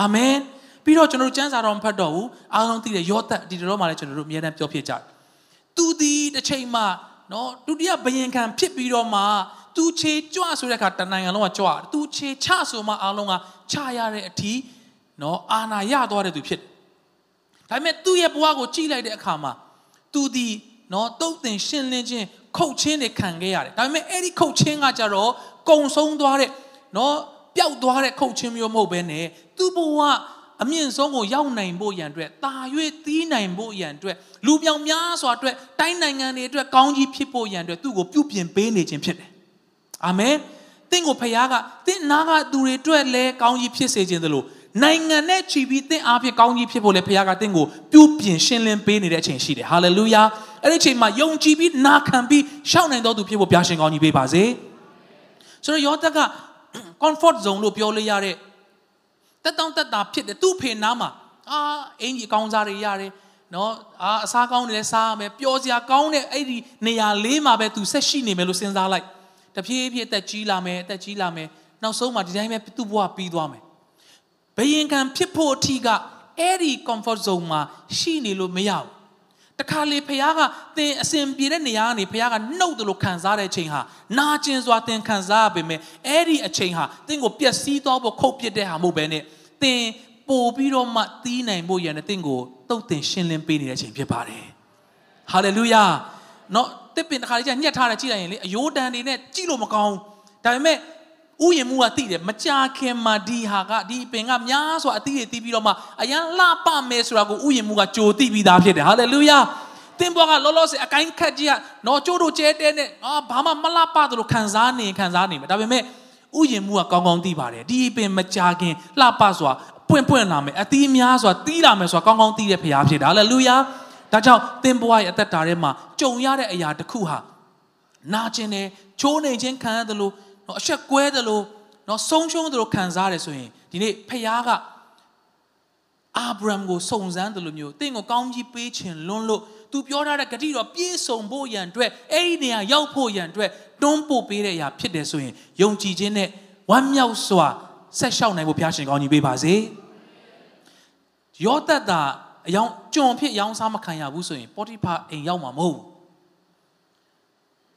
Speaker 1: အာမင်ပြီးတော့ကျွန်တော်တို့ကျမ်းစာတော်မဖတ်တော့ဘူးအားလုံးသိတယ်ယောသတ်ဒီတော်မှာလည်းကျွန်တော်တို့အများနဲ့ပြောဖြစ်ကြတယ်သူဒီတစ်ချိန်မှာနော်ဒုတိယဘယင်ခံဖြစ်ပြီးတော့မှသူခြေကြွဆိုတဲ့အခါတနိုင်ငံလုံးကကြွတယ်သူခြေချဆိုမှအားလုံးကချရတဲ့အထီးနော်အာနာရသွားတဲ့သူဖြစ်တယ်ဒါပေမဲ့သူ့ရဲ့ဘဝကိုကြည့်လိုက်တဲ့အခါမှာသူဒီနော်တုတ်တင်ရှင်းလင်းခြင်း ခုတ်ချင်းတွေခံခဲ့ရတယ်ဒါပေမဲ့အဲ့ဒီခုတ်ချင်းကကြတော့ကုံဆုံးသွားတဲ့နော်ပျောက်သွားတဲ့ခုတ်ချင်းမျိုးမဟုတ်ဘဲနဲ့သူ့ဘဝအမြင့်ဆုံးကိုရောက်နိုင်ဖို့ရန်အတွက်တာ၍သီးနိုင်ဖို့ရန်အတွက်လူပြောင်များစွာအတွက်တိုင်းနိုင်ငံတွေအတွက်ကောင်းကြီးဖြစ်ဖို့ရန်အတွက်သူ့ကိုပြုပြင်ပေးနေခြင်းဖြစ်တယ်အာမင်တင့်ကိုဖခင်ကတင့်နာကသူတွေအတွက်လည်းကောင်းကြီးဖြစ်စေခြင်းသလိုနိုင်ငံနဲ့ချီပြီးတင့်အားဖြင့်ကောင်းကြီးဖြစ်ဖို့လည်းဖခင်ကတင့်ကိုပြုပြင်ရှင်းလင်းပေးနေတဲ့အချိန်ရှိတယ်ဟာလေလုယာ အဲ့ဒီအချိန်မှာယုံကြည်ပြီးနာခံပြီးရှောက်နိုင်တော်သူဖြစ်ဖို့ဘုရားရှင်ကောင်းကြီးပေးပါစေဆိုတော့ယောသက်က comfort zone လို့ပြောလို့ရတဲ့တက်တောင့်တက်တာဖြစ်တယ်သူ့ဖေနားမှာအာအင်ကြီးအကောင်းစားတွေရတယ်နော်အာအစားကောင်းတယ်စားရမယ်ပျော်စရာကောင်းတဲ့အဲ့ဒီနေရာလေးမှာပဲသူဆက်ရှိနေမယ်လို့စဉ်းစားလိုက်တဖြည်းဖြည်းအသက်ကြီးလာမယ်အသက်ကြီးလာမယ်နောက်ဆုံးမှာဒီတိုင်းပဲသူ့ဘဝပြီးသွားမယ်ဘယင်ခံဖြစ်ဖို့အထီးကအဲ့ဒီ comfort zone မှာရှိနေလို့မရဘူး တခါလေဖခင်ကသင်အစဉ်ပြေတဲ့နေရာကနေဖခင်ကနှုတ်တယ်လို့ခံစားတဲ့အချိန်ဟာနာကျင်စွာသင်ခံစားရပေမဲ့အဲ့ဒီအချိန်ဟာသင်ကိုပျက်စီးသွားဖို့ခုတ်ပစ်တဲ့ဟာမဟုတ်ဘဲနဲ့သင်ပို့ပြီးတော့မှတီးနိုင်ဖို့ရန်တဲ့သင်ကိုတုတ်တင်ရှင်းလင်းပေးနေတဲ့အချိန်ဖြစ်ပါတယ်ဟာလေလုယာနော်တစ်ပင်တစ်ခါလေးကျညှက်ထားတယ်ကြည့်လိုက်ရင်လေအယိုးတန်တွေနဲ့ကြည့်လို့မကောင်းဒါပေမဲ့ ဥယျာဉ်မှုကသိတယ်မကြာခင်မှာဒီဟာကဒီပင်ကများစွာအသီးတွေတီးပြီးတော့မှအရန်လှပမယ်ဆိုတာကိုဥယျာဉ်မှုကကြိုသိပြီးသားဖြစ်တယ်ဟာလေလုယာသင်ဘွားကလောလောဆယ်အကိုင်းခတ်ကြီးကတော့ကျိုးတို့ကျဲတဲနဲ့အာဘာမှမလှပသလိုခံစားနေခံစားနေမယ်ဒါပေမဲ့ဥယျာဉ်မှုကကောင်းကောင်းသိပါတယ်ဒီပင်မကြာခင်လှပစွာပွင့်ပွင့်လာမယ်အသီးများစွာတီးလာမယ်ဆိုတာကောင်းကောင်းသိတဲ့ဖရားဖြစ်တယ်ဟာလေလုယာဒါကြောင့်သင်ဘွားရဲ့အသက်တာထဲမှာကြုံရတဲ့အရာတစ်ခုဟာနာကျင်တယ်ချိုးနေခြင်းခံရတယ်လို့ နော်အဆက်ကွဲတယ်လို့နော်ဆုံးရှုံးတယ်လို့ခံစားရတယ်ဆိုရင်ဒီနေ့ဖခင်ကအာဗြဟံကိုစုံစမ်းတယ်လို့မျိုးတင့်ကိုကောင်းကြီးပေးခြင်းလွန်းလို့သူပြောထားတဲ့ဂတိတော်ပြည့်စုံဖို့ရန်အတွက်အဲ့ဒီနေရာရောက်ဖို့ရန်အတွက်တွန်းပို့ပေးတဲ့အရာဖြစ်တယ်ဆိုရင်ယုံကြည်ခြင်းနဲ့ဝမ်းမြောက်စွာဆက်လျှောက်နိုင်ဖို့ဘုရားရှင်ကောင်းကြီးပေးပါစေယောသတ်တာအယောင်ကျွန်ဖြစ်ရောင်းစားမခံရဘူးဆိုရင်ပေါတိဖာအိမ်ရောက်မှာမဟုတ်ဘူး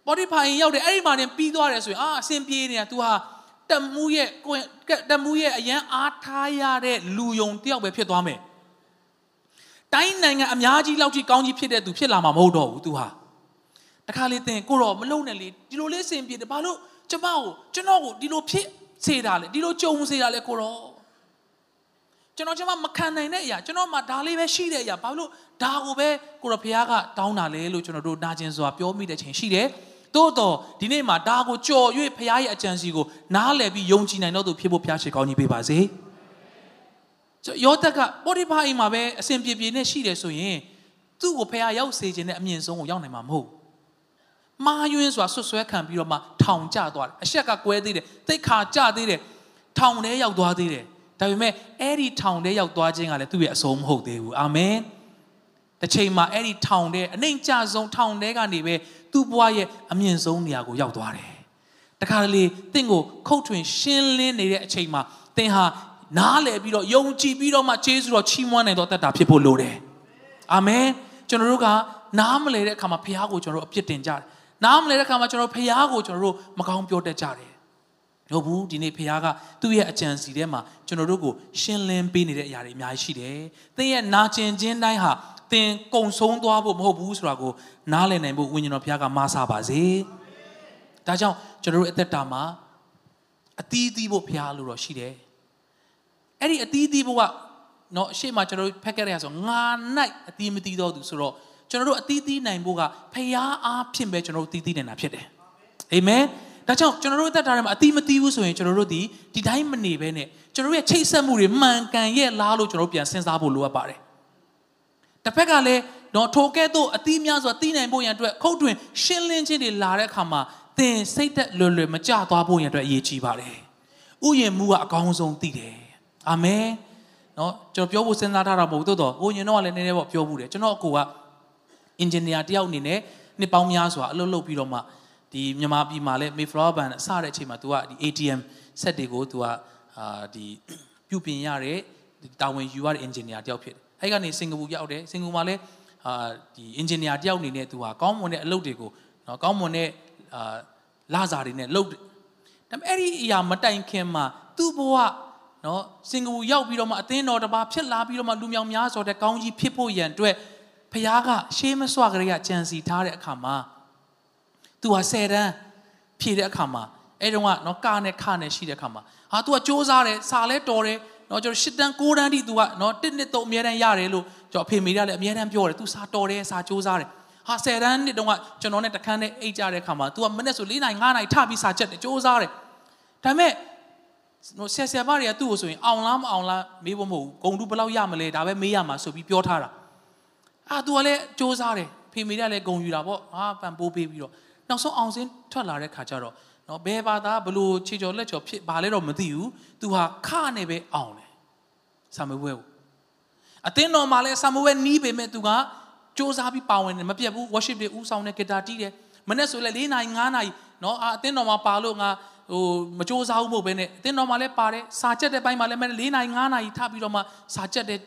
Speaker 1: ပေါတိဖာအိမ်ရောက်တယ်အဲ့ဒီမှာတင်ပြီးသွားတယ်ဆိုရင်အာအဆင်ပြေနေတာ तू ဟာတမှုရဲ့ကိုယ်တမှုရဲ့အရန်အားထားရတဲ့လူယုံတယောက်ပဲဖြစ်သွားမယ်တိုင်းနိုင်ငံအများကြီးလောက်ထိကောင်းကြီးဖြစ်တဲ့သူဖြစ်လာမှာမဟုတ်တော့ဘူး तू ဟာတခါလေးတင်ကိုတော့မလုံနဲ့လေဒီလိုလေးအဆင်ပြေတယ်ဘာလို့ကျမကိုကျွန်တော်ကိုဒီလိုဖြစ်စေတာလေဒီလိုကြုံစေတာလေကိုတော့ကျွန်တော်ကျွန်မမခံနိုင်တဲ့အရာကျွန်တော်မှဒါလေးပဲရှိတဲ့အရာဘာလို့ဒါကိုပဲကိုရဖះကတောင်းတာလဲလို့ကျွန်တော်တို့နာကျင်စွာပြောမိတဲ့ချိန်ရှိတယ် သို့တော့ဒီနေ့မှာဒါကိုကြော်၍ဖះရဲ့အကြံစီကိုနားလည်ပြီးယုံကြည်နိုင်တော့သူဖြစ်ဖို့ဖះရှိကောင်းကြီးပေးပါစေယောသက်ကပေါ်တိဖာအိမ်မှာပဲအစဉ်ပြေပြေနဲ့ရှိတယ်ဆိုရင်သူ့ကိုဖះရောက်စေခြင်းနဲ့အမြင့်ဆုံးကိုရောက်နိုင်မှာမဟုတ်မာယွင်းစွာဆွဆွဲခံပြီးတော့မှထောင်ကျသွားတယ်အရှက်ကကွဲသေးတယ်တိတ်ခါကျသေးတယ်ထောင်ထဲရောက်သွားသေးတယ်ဒါပေမဲ့အဲ့ဒီထောင်ထဲရောက်သွားခြင်းကလည်းသူ့ရဲ့အဆုံးမဟုတ်သေးဘူးအာမင်တစ်ချိန်မှာအဲ့ဒီထောင်ထဲအနှိမ်ကျဆုံးထောင်ထဲကနေပဲ သူ့ဘဝရဲ့အမြင့်ဆုံးနေရာကိုရောက်သွားတယ်တခါလေတင့်ကိုခုတ်ထွင်ရှင်းလင်းနေတဲ့အချိန်မှာတင်ဟာနားလည်ပြီးတော့ယုံကြည်ပြီးတော့မှကျေးဇူးတော်ချီးမွမ်းနိုင်တော့တတ်တာဖြစ်ဖို့လိုတယ်အာမင်ကျွန်တော်တို့ကနားမလဲတဲ့အခါမှာဖခင်ကိုကျွန်တော်တို့အပြစ်တင်ကြတယ်နားမလဲတဲ့အခါမှာကျွန်တော်ဖခင်ကိုကျွန်တော်တို့မကောင်းပြောတတ်ကြတယ်ဟုတ်ဘူးဒီနေ့ဖခင်ကသူ့ရဲ့အကြံစီထဲမှာကျွန်တော်တို့ကိုရှင်းလင်းပေးနေတဲ့အရာတွေအများကြီးရှိတယ်။သင်ရဲ့နာကျင်ခြင်းတိုင်းဟာ သင်ကုံဆုံးသွားဖို့မဟုတ်ဘူးဆိုတာကိုနားလည်နိုင်ဖို့ဝိညာဉ်တော်ဘုရားကမဆာပါစေ။ဒါကြောင့်ကျွန်တော်တို့အသက်တာမှာအသီးသီးဖို့ဘုရားလိုတော့ရှိတယ်။အဲ့ဒီအသီးသီးဖို့ကနော်အရှိမကျွန်တော်တို့ဖက်ခဲ့ရဆိုငါနိုင်အသီးမသီးတော့သူဆိုတော့ကျွန်တော်တို့အသီးသီးနိုင်ဖို့ကဖျားအားဖြင့်ပဲကျွန်တော်တို့သီးသီးနိုင်တာဖြစ်တယ်။အာမင်။ဒါကြောင့်ကျွန်တော်တို့အသက်တာထဲမှာအတိမသိဘူးဆိုရင်ကျွန်တော်တို့ဒီဒီတိုင်းမနေဘဲနဲ့ကျွန်တော်တို့ရဲ့ချိတ်ဆက်မှုတွေမှန်ကန်ရဲ့လားလို့ကျွန်တော်တို့ပြန်စဉ်းစားဖို့လိုအပ်ပါတယ်။ တစ်ဖက်ကလည်းတော့ထိုကဲ့သို့အတိများစွာသိနိုင်ဖို့ရန်အတွက်ခုတ်တွင်ရှင်းလင်းခြင်းတွေလာတဲ့အခါမှာသင်စိတ်သက်လွယ်လွယ်မကြသွားဖို့ရန်အတွက်အရေးကြီးပါတယ်။ဥယျာဉ်မှုကအကောင်းဆုံးသိတယ်။အာမင်။နော်ကျွန်တော်ပြောဖို့စဉ်းစားထားတာမဟုတ်သို့တော့ဥယျာဉ်တော့လည်းနည်းနည်းပေါ့ပြောဘူးတယ်ကျွန်တော်အကိုကအင်ဂျင်နီယာတယောက်အနေနဲ့နှစ်ပေါင်းများစွာအလုပ်လုပ်ပြီးတော့မှဒီမြန်မာပြည်မှာလည်း Mayflower Band အစတဲ့အချိန်မှာ तू ကဒီ ATM ဆက်တွေကို तू ကအာဒီပြုပြင်ရတဲ့တာဝန်ယူရတဲ့ engineer တယောက်ဖြစ်တယ်။ အဲ့ကနေစင်ကာပူရောက်တယ်စင်ကာပူမှာလည်းအာဒီ engineer တယောက်အနေနဲ့သူဟာကောင်းမွန်တဲ့အလုပ်တွေကိုနော်ကောင်းမွန်တဲ့အာလစာတွေနဲ့လုပ်တယ်ဒါပေမဲ့အဲ့ဒီအရာမတိုင်ခင်မှာသူ့ဘဝနော်စင်ကာပူရောက်ပြီးတော့မှအသင်းတော်တစ်ပါးဖြစ်လာပြီးတော့မှလူမြောင်များဆိုတဲ့ကောင်းကြီးဖြစ်ဖို့ရန်အတွက်ဖခင်ကရှေးမစွာကလေးကကြံစီထားတဲ့အခါမှာသူဟာ၁၀တန်းဖြည့်တဲ့အခါမှာအဲ့တုန်းကနော်ကာနဲ့ခနဲ့ရှိတဲ့အခါမှာဟာ तू ကစ조사တယ်စာလဲတော်တယ် နော်ကျွန်တော်ရှစ်တန်းကိုးတန်းတိ तू ကနော်တစ်နှစ်သုံးအများတန်းရတယ်လို့ကျွန်တော်အဖေမိရလည်းအများတန်းပြောတယ် तू စာတော်တယ်စာစူးစားတယ်ဟာဆယ်တန်းနှစ်တုန်းကကျွန်တော်နဲ့တခန်းနဲ့အိတ်ကြတဲ့ခါမှာ तू ကမနေ့ဆို၄နိုင်၅နိုင်ထပြီးစာချက်တယ်စူးစားတယ်ဒါပေမဲ့နော်ဆယ်ဆယ်ပါတွေကသူ့ကိုဆိုရင်အောင်လားမအောင်လားမေးဖို့မဟုတ်ဘူးဂုံတူဘယ်လောက်ရမလဲဒါပဲမေးရမှာဆိုပြီးပြောထားတာအာ तू ကလည်းစူးစားတယ်ဖေမိရလည်းဂုံယူတာပေါ့ဟာပန်ပိုးပေးပြီးတော့နောက်ဆုံးအောင်စင်းထွက်လာတဲ့ခါကျတော့ နော်ဘယ်ဘာသာဘလို့ခြေကျော်လက်ကျော်ဖြစ်ဘာလဲတော့မသိဘူးသူဟာခနဲ့ပဲအောင်တယ်ဆာမွေးပွဲကိုအတင်းတော်မှာလဲဆာမွေးပွဲနီးပေမဲ့သူကစ조사ပြီးပါဝင်တယ်မပြတ်ဘူး worship တွေဦးဆောင်တဲ့ဂီတာတီးတယ်မနေ့ဆိုလဲ၄နာရီ၅နာရီနော်အာအတင်းတော်မှာပါလို့ငါဟိုမစ조사ဘူးမဟုတ်ဘဲနဲ့အတင်းတော်မှာလဲပါတယ်စာချက်တဲ့ပိုင်းမှာလဲမနေ့၄နာရီ၅နာရီထပြီးတော့မှစာချက်တဲ့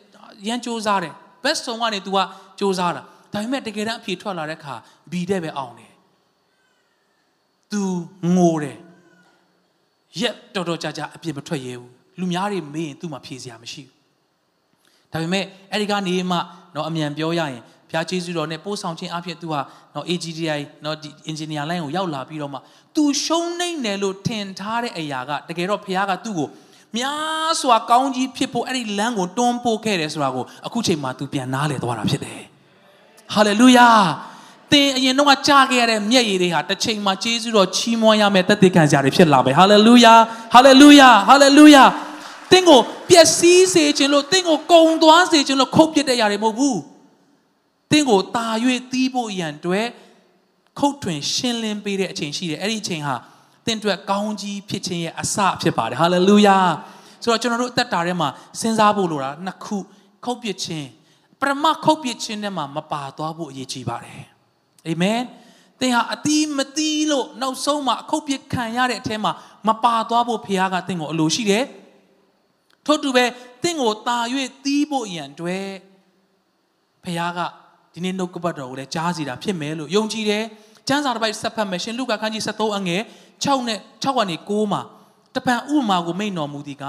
Speaker 1: ရန်စ조사တယ် best song ကနေ तू ကစ조사တာဒါပေမဲ့တကယ်တမ်းအဖြေထွက်လာတဲ့အခါဘီတဲ့ပဲအောင်တယ် သူငိုတယ်ရက်တော်တော်ကြာကြာအပြစ်မထွက်ရဲဘူးလူများတွေမေးရင်သူ့မှာဖြေစရာမရှိဘူးဒါပေမဲ့အဲ့ဒီကနေမှတော့အမြန်ပြောရရင်ဘုရားကျေးဇူးတော်နဲ့ပို့ဆောင်ခြင်းအဖြစ်သူဟာနော် AGDI နော်ဒီ engineer line ကိုရောက်လာပြီးတော့မှသူရှုံးနိုင်တယ်လို့ထင်ထားတဲ့အရာကတကယ်တော့ဘုရားကသူ့ကိုများစွာကောင်းကြီးဖြစ်ဖို့အဲ့ဒီလမ်းကိုတွန်းပို့ခဲ့တယ်ဆိုတာကိုအခုချိန်မှာသူပြန်နားလည်သွားတာဖြစ်တယ် hallelujah သင်အရင်တော့ကြားခဲ့ရတဲ့မျက်ရည်တွေဟာတစ်ချိန်မှာကျေးဇူးတော်ချီးမွမ်းရမယ်တသက်ခံစရာတွေဖြစ်လာပဲဟာလေလုယာဟာလေလုယာဟာလေလုယာသင်ကိုပျက်စီးစေခြင်းလို့သင်ကိုကုံသွားစေခြင်းလို့ခုတ်ပစ်တဲ့ຢာတွေမဟုတ်ဘူးသင်ကိုတာ၍သီးဖို့ရန်အတွက်ခုတ်ထွင်ရှင်းလင်းပေးတဲ့အချိန်ရှိတယ်အဲ့ဒီအချိန်ဟာသင်အတွက်ကောင်းကြီးဖြစ်ခြင်းရဲ့အစဖြစ်ပါတယ်ဟာလေလုယာဆိုတော့ကျွန်တော်တို့အသက်တာထဲမှာစဉ်းစားဖို့လိုတာနှစ်ခုခုတ်ပစ်ခြင်းပရမခုတ်ပစ်ခြင်းထဲမှာမပါသွားဖို့အရေးကြီးပါတယ် အာမင်သင်ဟာအတီးမတီးလို့နောက်ဆုံးမှာအခုတ်ပြခံရတဲ့အထဲမှာမပါသွားဖို့ဖခင်ကသင်ကိုအလိုရှိတယ်ထို့တူပဲသင်ကိုတာ၍တီးဖို့ရန်တွေ့ဖခင်ကဒီနေ့နှုတ်ကပတ်တော်ကိုလည်းကြားစီတာဖြစ်မယ်လို့ယုံကြည်တယ်ကျမ်းစာတစ်ပိုက်ဆက်ဖတ်မယ်ရှင်လုကာခန်းကြီး73အငယ်6နဲ့6ကနေ9မှာ တပံဥမာကိုမိန်တော်မူသည်က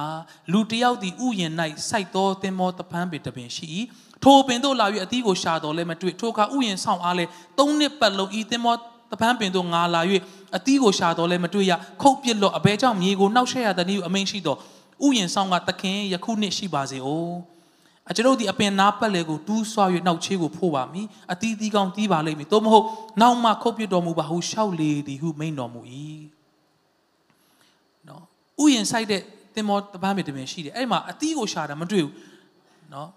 Speaker 1: လူတယောက်သည်ဥယျင်၌စိုက်သောသင်္ဘောတပန်းပေတပင်ရှိ၏ထိုပင်တို့လာ၍အသီးကိုရှာတော်လဲမတွေ့ထိုအခါဥယျင်ဆောင်အားလဲသုံးနှစ်ပတ်လုံးဤသင်္ဘောတပန်းပင်တို့ငါလာ၍အသီးကိုရှာတော်လဲမတွေ့ရခုတ်ပစ်လော့အဘဲကြောင့်မြေကိုနှောက်ရှက်ရသည်နည်းအမိန်ရှိတော်ဥယျင်ဆောင်ကသခင်ယခုနှစ်ရှိပါစေ။အိုအကျွန်ုပ်ဒီအပင်နာပတ်လေကိုတူးဆွာ၍နောက်ချေးကိုဖို့ပါမည်အတီးတီးကောင်းတီးပါလိမ့်မည်သို့မဟုတ်နောက်မှခုတ်ပစ်တော်မူပါဟုရှောက်လေသည်ဟုမိန်တော်မူ၏နော် ဥယျင်ဆိုင်တဲ့သင်္ဘောတပန်းပင်တပင်ရှိတယ်အဲ့မှာအတီးကိုရှာတာမတွေ့ဘူးနော်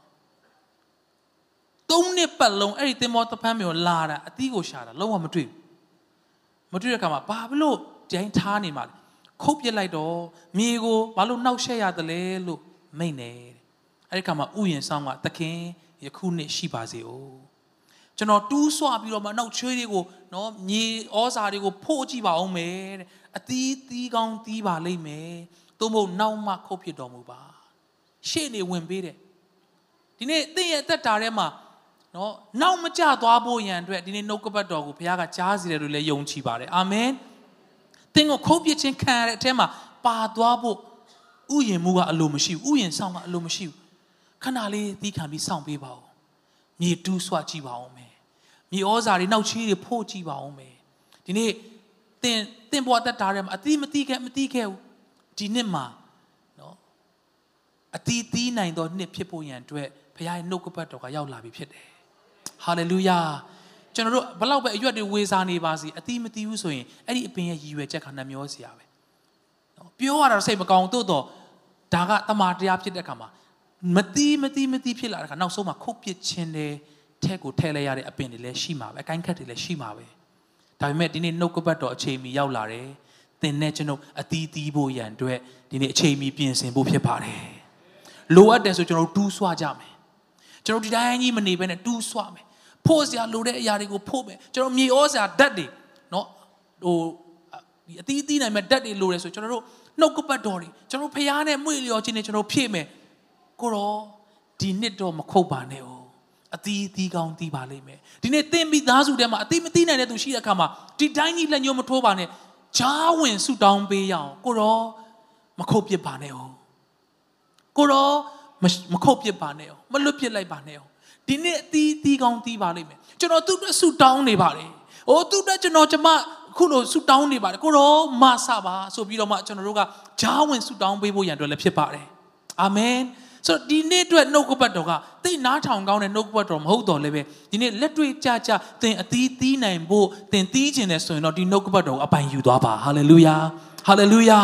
Speaker 1: သုံးနှစ်ပတ်လုံးအဲ့ဒီသင်္ဘောတပန်းမျိုးလာတာအသီးကိုရှာတာလုံးဝမတွေ့ဘူးမတွေ့တဲ့အခါမှာဘာလို့ကြိုင်းထားနေမှာလဲခုတ်ပြစ်လိုက်တော့မြေကိုဘာလို့နှောက်ရှက်ရတယ်လဲလို့မိန့်တယ်အဲ့ဒီအခါမှာဥယျင်ဆောင်ကသခင်ယခုနှစ်ရှိပါစေ哦ကျွန်တော်တူးဆွပြီးတော့မှနောက်ချွေးတွေကိုနော်မြေဩဇာတွေကိုဖို့ကြည့်ပါအောင်မယ်တဲ့ အသီးသီးကောင်းသီးပါလိမ့်မယ်သို့မဟုတ်နောက်မှခုတ်ဖြစ်တော်မူပါရှေ့နေဝင်ပေးတယ်ဒီနေ့သင်ရဲ့အသက်တာထဲမှာနော်နောက်မကျသွားဖို့ရန်အတွက်ဒီနေ့နှုတ်ကပတ်တော်ကိုဘုရားကကြားစီတယ်လို့လည်းယုံကြည်ပါတယ်အာမင်သင်ကိုခုတ်ပြခြင်းခံရတဲ့အထဲမှာပါသွားဖို့ဥယျင်မှုကအလိုမရှိဘူးဥယျင်ဆောင်ကအလိုမရှိဘူးခဏလေးသီးခံပြီးစောင့်ပေးပါဦးမြေတူးဆွကြည့်ပါဦးမယ်မြေဩဇာတွေနောက်ချီးတွေဖို့ကြည့်ပါဦးမယ်ဒီနေ့ သင်သင်ဘဝတက်တာထဲမှာအတိမတိခဲ့မတိခဲ့ဘူးဒီနှစ်မှာနော်အတိသီးနိုင်သောနှစ်ဖြစ်ဖို့ရန်အတွက်ဘုရားရဲ့နှုတ်ကပတ်တော်ကရောက်လာပြီဖြစ်တယ်ဟာလေလုယာကျွန်တော်တို့ဘလောက်ပဲအရွက်တွေဝေစားနေပါစီအတိမတိဘူးဆိုရင်အဲ့ဒီအပင်ရဲ့ရည်ရွယ်ချက်ကနှမျောစရာပဲနော်ပြောရတာစိတ်မကောင်းတို့တော့ဒါကတမာတရားဖြစ်တဲ့အခါမှာမတိမတိမတိဖြစ်လာတဲ့အခါနောက်ဆုံးမှာခုတ်ပစ်ခြင်းတဲ့ထဲကိုထဲလဲရတဲ့အပင်တွေလည်းရှိမှာပဲအကိုင်းခတ်တွေလည်းရှိမှာပဲ ဒါပေမဲ့ဒီနေ့နှုတ်ကပတ်တော်အချိန်မီရောက်လာတယ်သင်နဲ့ကျွန်တော်အသီးသီးဖို့ရန်အတွက်ဒီနေ့အချိန်မီပြင်ဆင်ဖို့ဖြစ်ပါတယ်လိုအပ်တယ်ဆိုကျွန်တော်တူးဆွကြမယ်ကျွန်တော်ဒီတိုင်းကြီးမနေဘဲနဲ့တူးဆွမယ်ဖို့စရာလိုတဲ့အရာတွေကိုဖို့မယ်ကျွန်တော်မြေဩစရာဓာတ်တွေနော်ဟိုဒီအသီးသီးနိုင်မဲ့ဓာတ်တွေလိုတယ်ဆိုကျွန်တော်တို့နှုတ်ကပတ်တော်တွေကျွန်တော်ဖျားနဲ့မွေ့လျော်ခြင်းနဲ့ကျွန်တော်ဖြည့်မယ်ကိုရောဒီနှစ်တော့မခုတ်ပါနဲ့哦 အသီးသီးကောင်းသီးပါလိမ့်မယ်ဒီနေ့သင်မိသားစုထဲမှာအသီးမသီးနိုင်တဲ့သူရှိတဲ့အခါမှာဒီတိုင်းကြီးလက်ညှိုးမထိုးပါနဲ့ဂျားဝင်ဆူတောင်းပေးရအောင်ကိုရောမခုတ်ပစ်ပါနဲ့ဟုတ်ကိုရောမခုတ်ပစ်ပါနဲ့ဟုတ်မလွတ်ပစ်လိုက်ပါနဲ့ဟုတ်ဒီနေ့အသီးသီးကောင်းသီးပါလိမ့်မယ်ကျွန်တော်သူ့အတွက်ဆူတောင်းနေပါတယ်။အိုးသူ့အတွက်ကျွန်တော်ကျမခုလိုဆူတောင်းနေပါတယ်။ကိုရောမဆပါဆိုပြီးတော့မှကျွန်တော်တို့ကဂျားဝင်ဆူတောင်းပေးဖို့ရန်အတွက်လည်းဖြစ်ပါတယ်။အာမင်။ ဆိုတော့ဒီနေ့အတွက်နှုတ်ကပတ်တော်ကသိနားထောင်ကောင်းတဲ့နှုတ်ကပတ်တော်မဟုတ်တော့လည်းပဲဒီနေ့လက်တွေ့ကြကြသင်အသီးသီးနိုင်ဖို့သင်သီးခြင်းတယ်ဆိုရင်တော့ဒီနှုတ်ကပတ်တော်ကိုအပိုင်ယူသွားပါဟာလေလုယာဟာလေလုယာ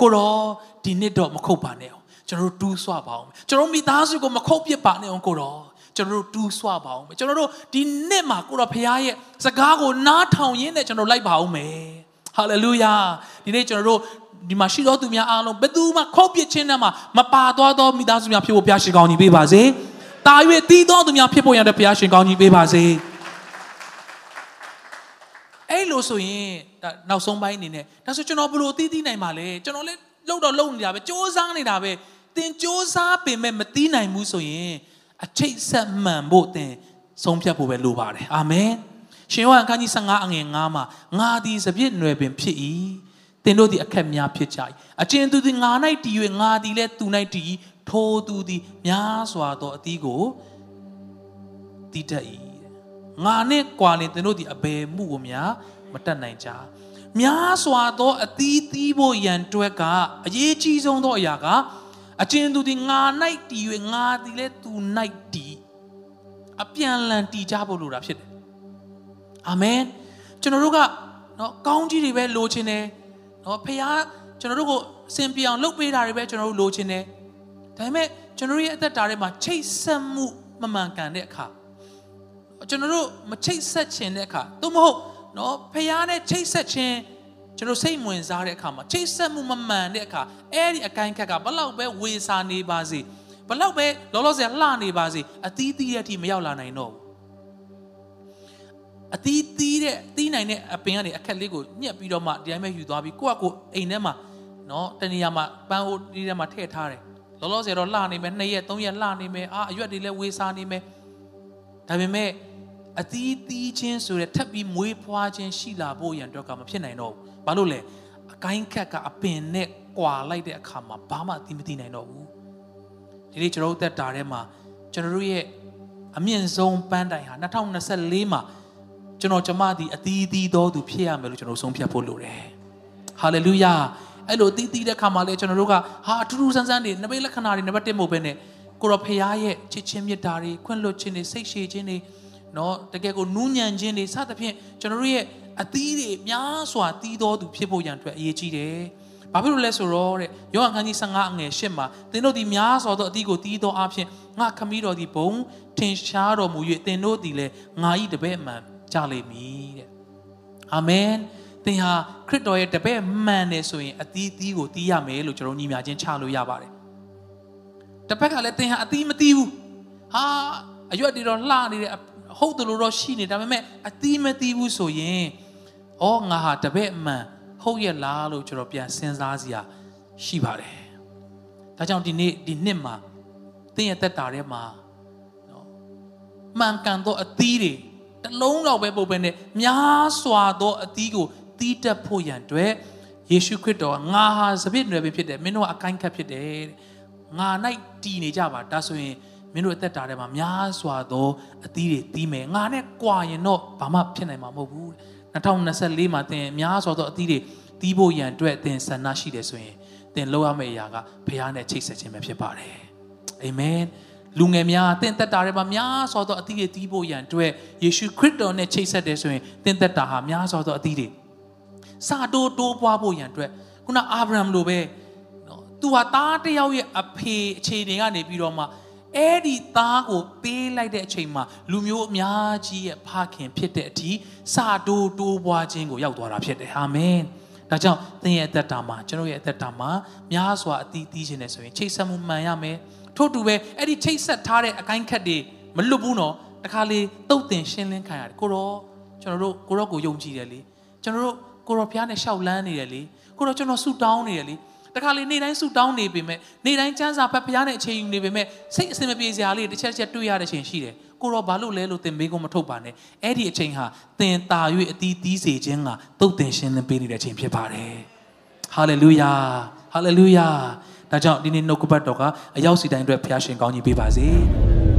Speaker 1: ကိုတော့ဒီနေ့တော့မခုတ်ပါနဲ့အောင်ကျွန်တော်တို့တူးဆွပါအောင်ကျွန်တော်မိသားစုကိုမခုတ်ပစ်ပါနဲ့အောင်ကိုတော့ကျွန်တော်တို့တူးဆွပါအောင်ကျွန်တော်တို့ဒီနေ့မှာကိုတော့ဖခင်ရဲ့စကားကိုနားထောင်ရင်းနဲ့ကျွန်တော်လိုက်ပါအောင်မယ်ဟာလေလုယာဒီနေ့ကျွန်တော်တို့ ဒီမှာရှိတော်သူများအားလုံးဘယ်သူမှခုတ်ပစ်ခြင်းနဲ့မှမပါသွားသောမိသားစုများဖြစ်ဖို့ဘုရားရှင်ကောင်းကြီးပေးပါစေ။တာ၍တည်သောသူများဖြစ်ဖို့ရတဲ့ဘုရားရှင်ကောင်းကြီးပေးပါစေ။အဲ့လိုဆိုရင်နောက်ဆုံးပိုင်းအနေနဲ့ဒါဆိုကျွန်တော်ဘလို့တည်တည်နိုင်ပါလဲကျွန်တော်လည်းလှုပ်တော့လှုပ်နေတာပဲစ조사နေတာပဲသင်စ조사ပင်မဲ့မတည်နိုင်ဘူးဆိုရင်အချိတ်ဆက်မှန်ဖို့သင်ဆုံးဖြတ်ဖို့ပဲလိုပါတယ်အာမင်ရှင်ယောဟန်ခန်းကြီး15အငယ်9မှာငါသည်စပြည့်နွယ်ပင်ဖြစ်၏ သင်တို့သည်အခက်များဖြစ်ကြ၏အကျဉ်သူသည်ငါ၌တည်၍ငါသည်လည်းသူ၌တည်ထိုသူသည်များစွာသောအသီးကိုတည်တတ်၏ငါနှင့်ကွာလင်သင်တို့သည်အဘယ်မှုကိုများမတတ်နိုင်ကြများစွာသောအသီးသီးဖို့ရန်တွက်ကအရေးကြီးဆုံးသောအရာကအကျဉ်သူသည်ငါ၌တည်၍ငါသည်လည်းသူ၌တည်အပြန်လန်တည်ကြဖို့လိုတာဖြစ်တယ်အာမင်ကျွန်တော်တို့ကနော်ကောင်းကြီးတွေပဲလိုချင်တယ် နော်ဖခင်ကျွန်တော်တို့ကိုအစဉ်ပြေအောင်လုပ်ပေးတာတွေပဲကျွန်တော်တို့လိုချင်တယ်ဒါပေမဲ့ကျွန်တော်ရဲ့အသက်တာထဲမှာချိတ်ဆက်မှုမမှန်ကန်တဲ့အခါကျွန်တော်တို့မချိတ်ဆက်ခြင်းတဲ့အခါသို့မဟုတ်နော်ဖခင်နဲ့ချိတ်ဆက်ခြင်းကျွန်တော်စိတ်ဝင်စားတဲ့အခါမှာချိတ်ဆက်မှုမမှန်တဲ့အခါအဲ့ဒီအကိုင်းခက်ကဘလောက်ပဲဝေစာနေပါစေဘလောက်ပဲလောလောဆယ်လှနေပါစေအသီးသီးရဲ့အထိမရောက်လာနိုင်တော့ဘူး အသီးသီးတဲ့တီးနိုင်တဲ့အပင်ကနေအခက်လေးကိုညှက်ပြီးတော့မှဒီတိုင်းပဲယူသွားပြီးကိုယ့်အကိုအိမ်ထဲမှာနော်တနေရာမှာပန်းအိုးဒီထဲမှာထည့်ထားတယ်လောလောဆယ်တော့လှနေမယ်2ရက်3ရက်လှနေမယ်အာအရွက်တွေလည်းဝေစားနေမယ်ဒါပေမဲ့အသီးသီးချင်းဆိုတဲ့ထပ်ပြီးမွေးဖွားခြင်းရှိလာဖို့ရန်တော့ကမဖြစ်နိုင်တော့ဘူးဘာလို့လဲအကိုင်းခက်ကအပင်နဲ့ကွာလိုက်တဲ့အခါမှာဘာမှအသီးမသိနိုင်တော့ဘူးဒီနေ့ကျွန်တော်တို့သက်တာထဲမှာကျွန်တော်တို့ရဲ့အမြင့်ဆုံးပန်းတိုင်ဟာ2024မှာ ကျွန်တော်ကျမသည်အသီးသီးသောသူဖြစ်ရမယ်လို့ကျွန်တော်ဆုံးဖြတ်ဖို့လိုတယ်ဟာလေလုယာအဲ့လိုတီးတီးတဲ့ခါမှာလေကျွန်တော်တို့ကဟာအထူးထူးဆန်းဆန်းနေနမိတ်လက္ခဏာတွေနံပါတ်1မဟုတ်ဘဲနဲ့ကိုရောဖရားရဲ့ချစ်ချင်းမြတ်တာတွေခွင့်လွှတ်ခြင်းတွေစိတ်ရှည်ခြင်းတွေနော်တကယ်ကိုနူးညံ့ခြင်းတွေစသဖြင့်ကျွန်တော်တို့ရဲ့အသီးတွေများစွာတီးတော်သူဖြစ်ဖို့ရန်အတွက်အရေးကြီးတယ်။ဘာဖြစ်လို့လဲဆိုတော့တဲ့ယောဟန်ခန်းကြီး15အငယ်8မှာသင်တို့ဒီများစွာသောအသီးကိုတီးတော်အဖြစ်ငါခမည်းတော်ဒီဘုံထင်ရှားတော်မူ၍သင်တို့ဒီလည်းငါဤတပည့်အမှန် ကြလိမ့်မည်တဲ့အာမင်သင်ဟာခရစ်တော်ရဲ့တပည့်မှန်တယ်ဆိုရင်အသီးသီးကိုတီးရမယ်လို့ကျွန်တော်ညီမချင်းချလို့ရပါတယ်တစ်ဖက်ကလည်းသင်ဟာအသီးမတီးဘူးဟာအရွက်တွေတော့လှနေတယ်ဟုတ်တယ်လို့တော့ရှိနေဒါပေမဲ့အသီးမတီးဘူးဆိုရင်ဩငါဟာတပည့်မှန်ဟုတ်ရဲ့လားလို့ကျွန်တော်ပြန်စဉ်းစားစရာရှိပါတယ်ဒါကြောင့်ဒီနေ့ဒီနှစ်မှာသင်ရဲ့သက်တာထဲမှာနော်မှန်ကန်သောအသီးတွေ တလုံးတော့ပဲပို့ပဲနဲ့များစွာသောအသီးကိုတီးတက်ဖို့ရန်အတွက်ယေရှုခရစ်တော်ငါဟာစပစ်နွယ်ပဲဖြစ်တယ်မင်းတို့ကအကိုင်းခတ်ဖြစ်တယ်ငါ၌တည်နေကြပါဒါဆိုရင်မင်းတို့အသက်တာထဲမှာများစွာသောအသီးတွေတီးမယ်ငါနဲ့ကြွာရင်တော့ဘာမှဖြစ်နိုင်မှာမဟုတ်ဘူး2024မှာသင်များစွာသောအသီးတွေတီးဖို့ရန်အတွက်သင်ဆန္ဒရှိတယ်ဆိုရင်သင်လုပ်ရမယ့်အရာကဘုရားနဲ့ချိတ်ဆက်ခြင်းပဲဖြစ်ပါတယ်အာမင် လူငယ်များတင့်သက်တာတွေမှာများစွာသောအသီးတွေတီးဖို့ရန်အတွက်ယေရှုခရစ်တော်နဲ့ချိတ်ဆက်တယ်ဆိုရင်တင့်သက်တာဟာများစွာသောအသီးတွေစာတိုးတိုးပွားဖို့ရန်အတွက်ခုနအာဗြဟံလိုပဲနော်သူဟာသားတယောက်ရဲ့အဖေအခြေအနေကနေပြီးတော့မှအဲ့ဒီသားကိုပေးလိုက်တဲ့အချိန်မှာလူမျိုးအများကြီးရဲ့ဖခင်ဖြစ်တဲ့အထိစာတိုးတိုးပွားခြင်းကိုရောက်သွားတာဖြစ်တယ်အာမင်ဒါကြောင့်သင်ရဲ့အသက်တာမှာကျွန်တော်ရဲ့အသက်တာမှာများစွာအသီးသီးခြင်းနဲ့ဆိုရင်ချိတ်ဆက်မှုမှန်ရမယ် ထို့တူပဲအဲ့ဒီချိတ်ဆက်ထားတဲ့အကိုင်းခတ်တွေမလွတ်ဘူးနော်တခါလေတုတ်တင်ရှင်းလင်းခံရတယ်ကိုရောကျွန်တော်တို့ကိုရောကိုယုံကြည်တယ်လေကျွန်တော်တို့ကိုရောဖျားနဲ့ရှောက်လန်းနေတယ်လေကိုရောကျွန်တော်ဆူတောင်းနေတယ်လေတခါလေနေ့တိုင်းဆူတောင်းနေပေမဲ့နေ့တိုင်းစံစာဖတ်ဖျားနဲ့အချိန်ယူနေပေမဲ့စိတ်အစင်မပြေစရာလေးတစ်ချက်ချက်တွေ့ရတဲ့ချိန်ရှိတယ်ကိုရောဘာလို့လဲလို့သင်မေးကုန်မထုတ်ပါနဲ့အဲ့ဒီအချိန်ဟာသင်တာ၍အတီးတီးစေခြင်းကတုတ်တင်ရှင်းလင်းပေးနေတဲ့အချိန်ဖြစ်ပါတယ်ဟာလေလုယာဟာလေလုယာ ဒါကြောင့်ဒီနေ့နှုတ်ကပတ်တော်ကအရောက်စီတိုင်းအတွက်ဖခင်ရှင်ကောင်းကြီးပေးပါစေ။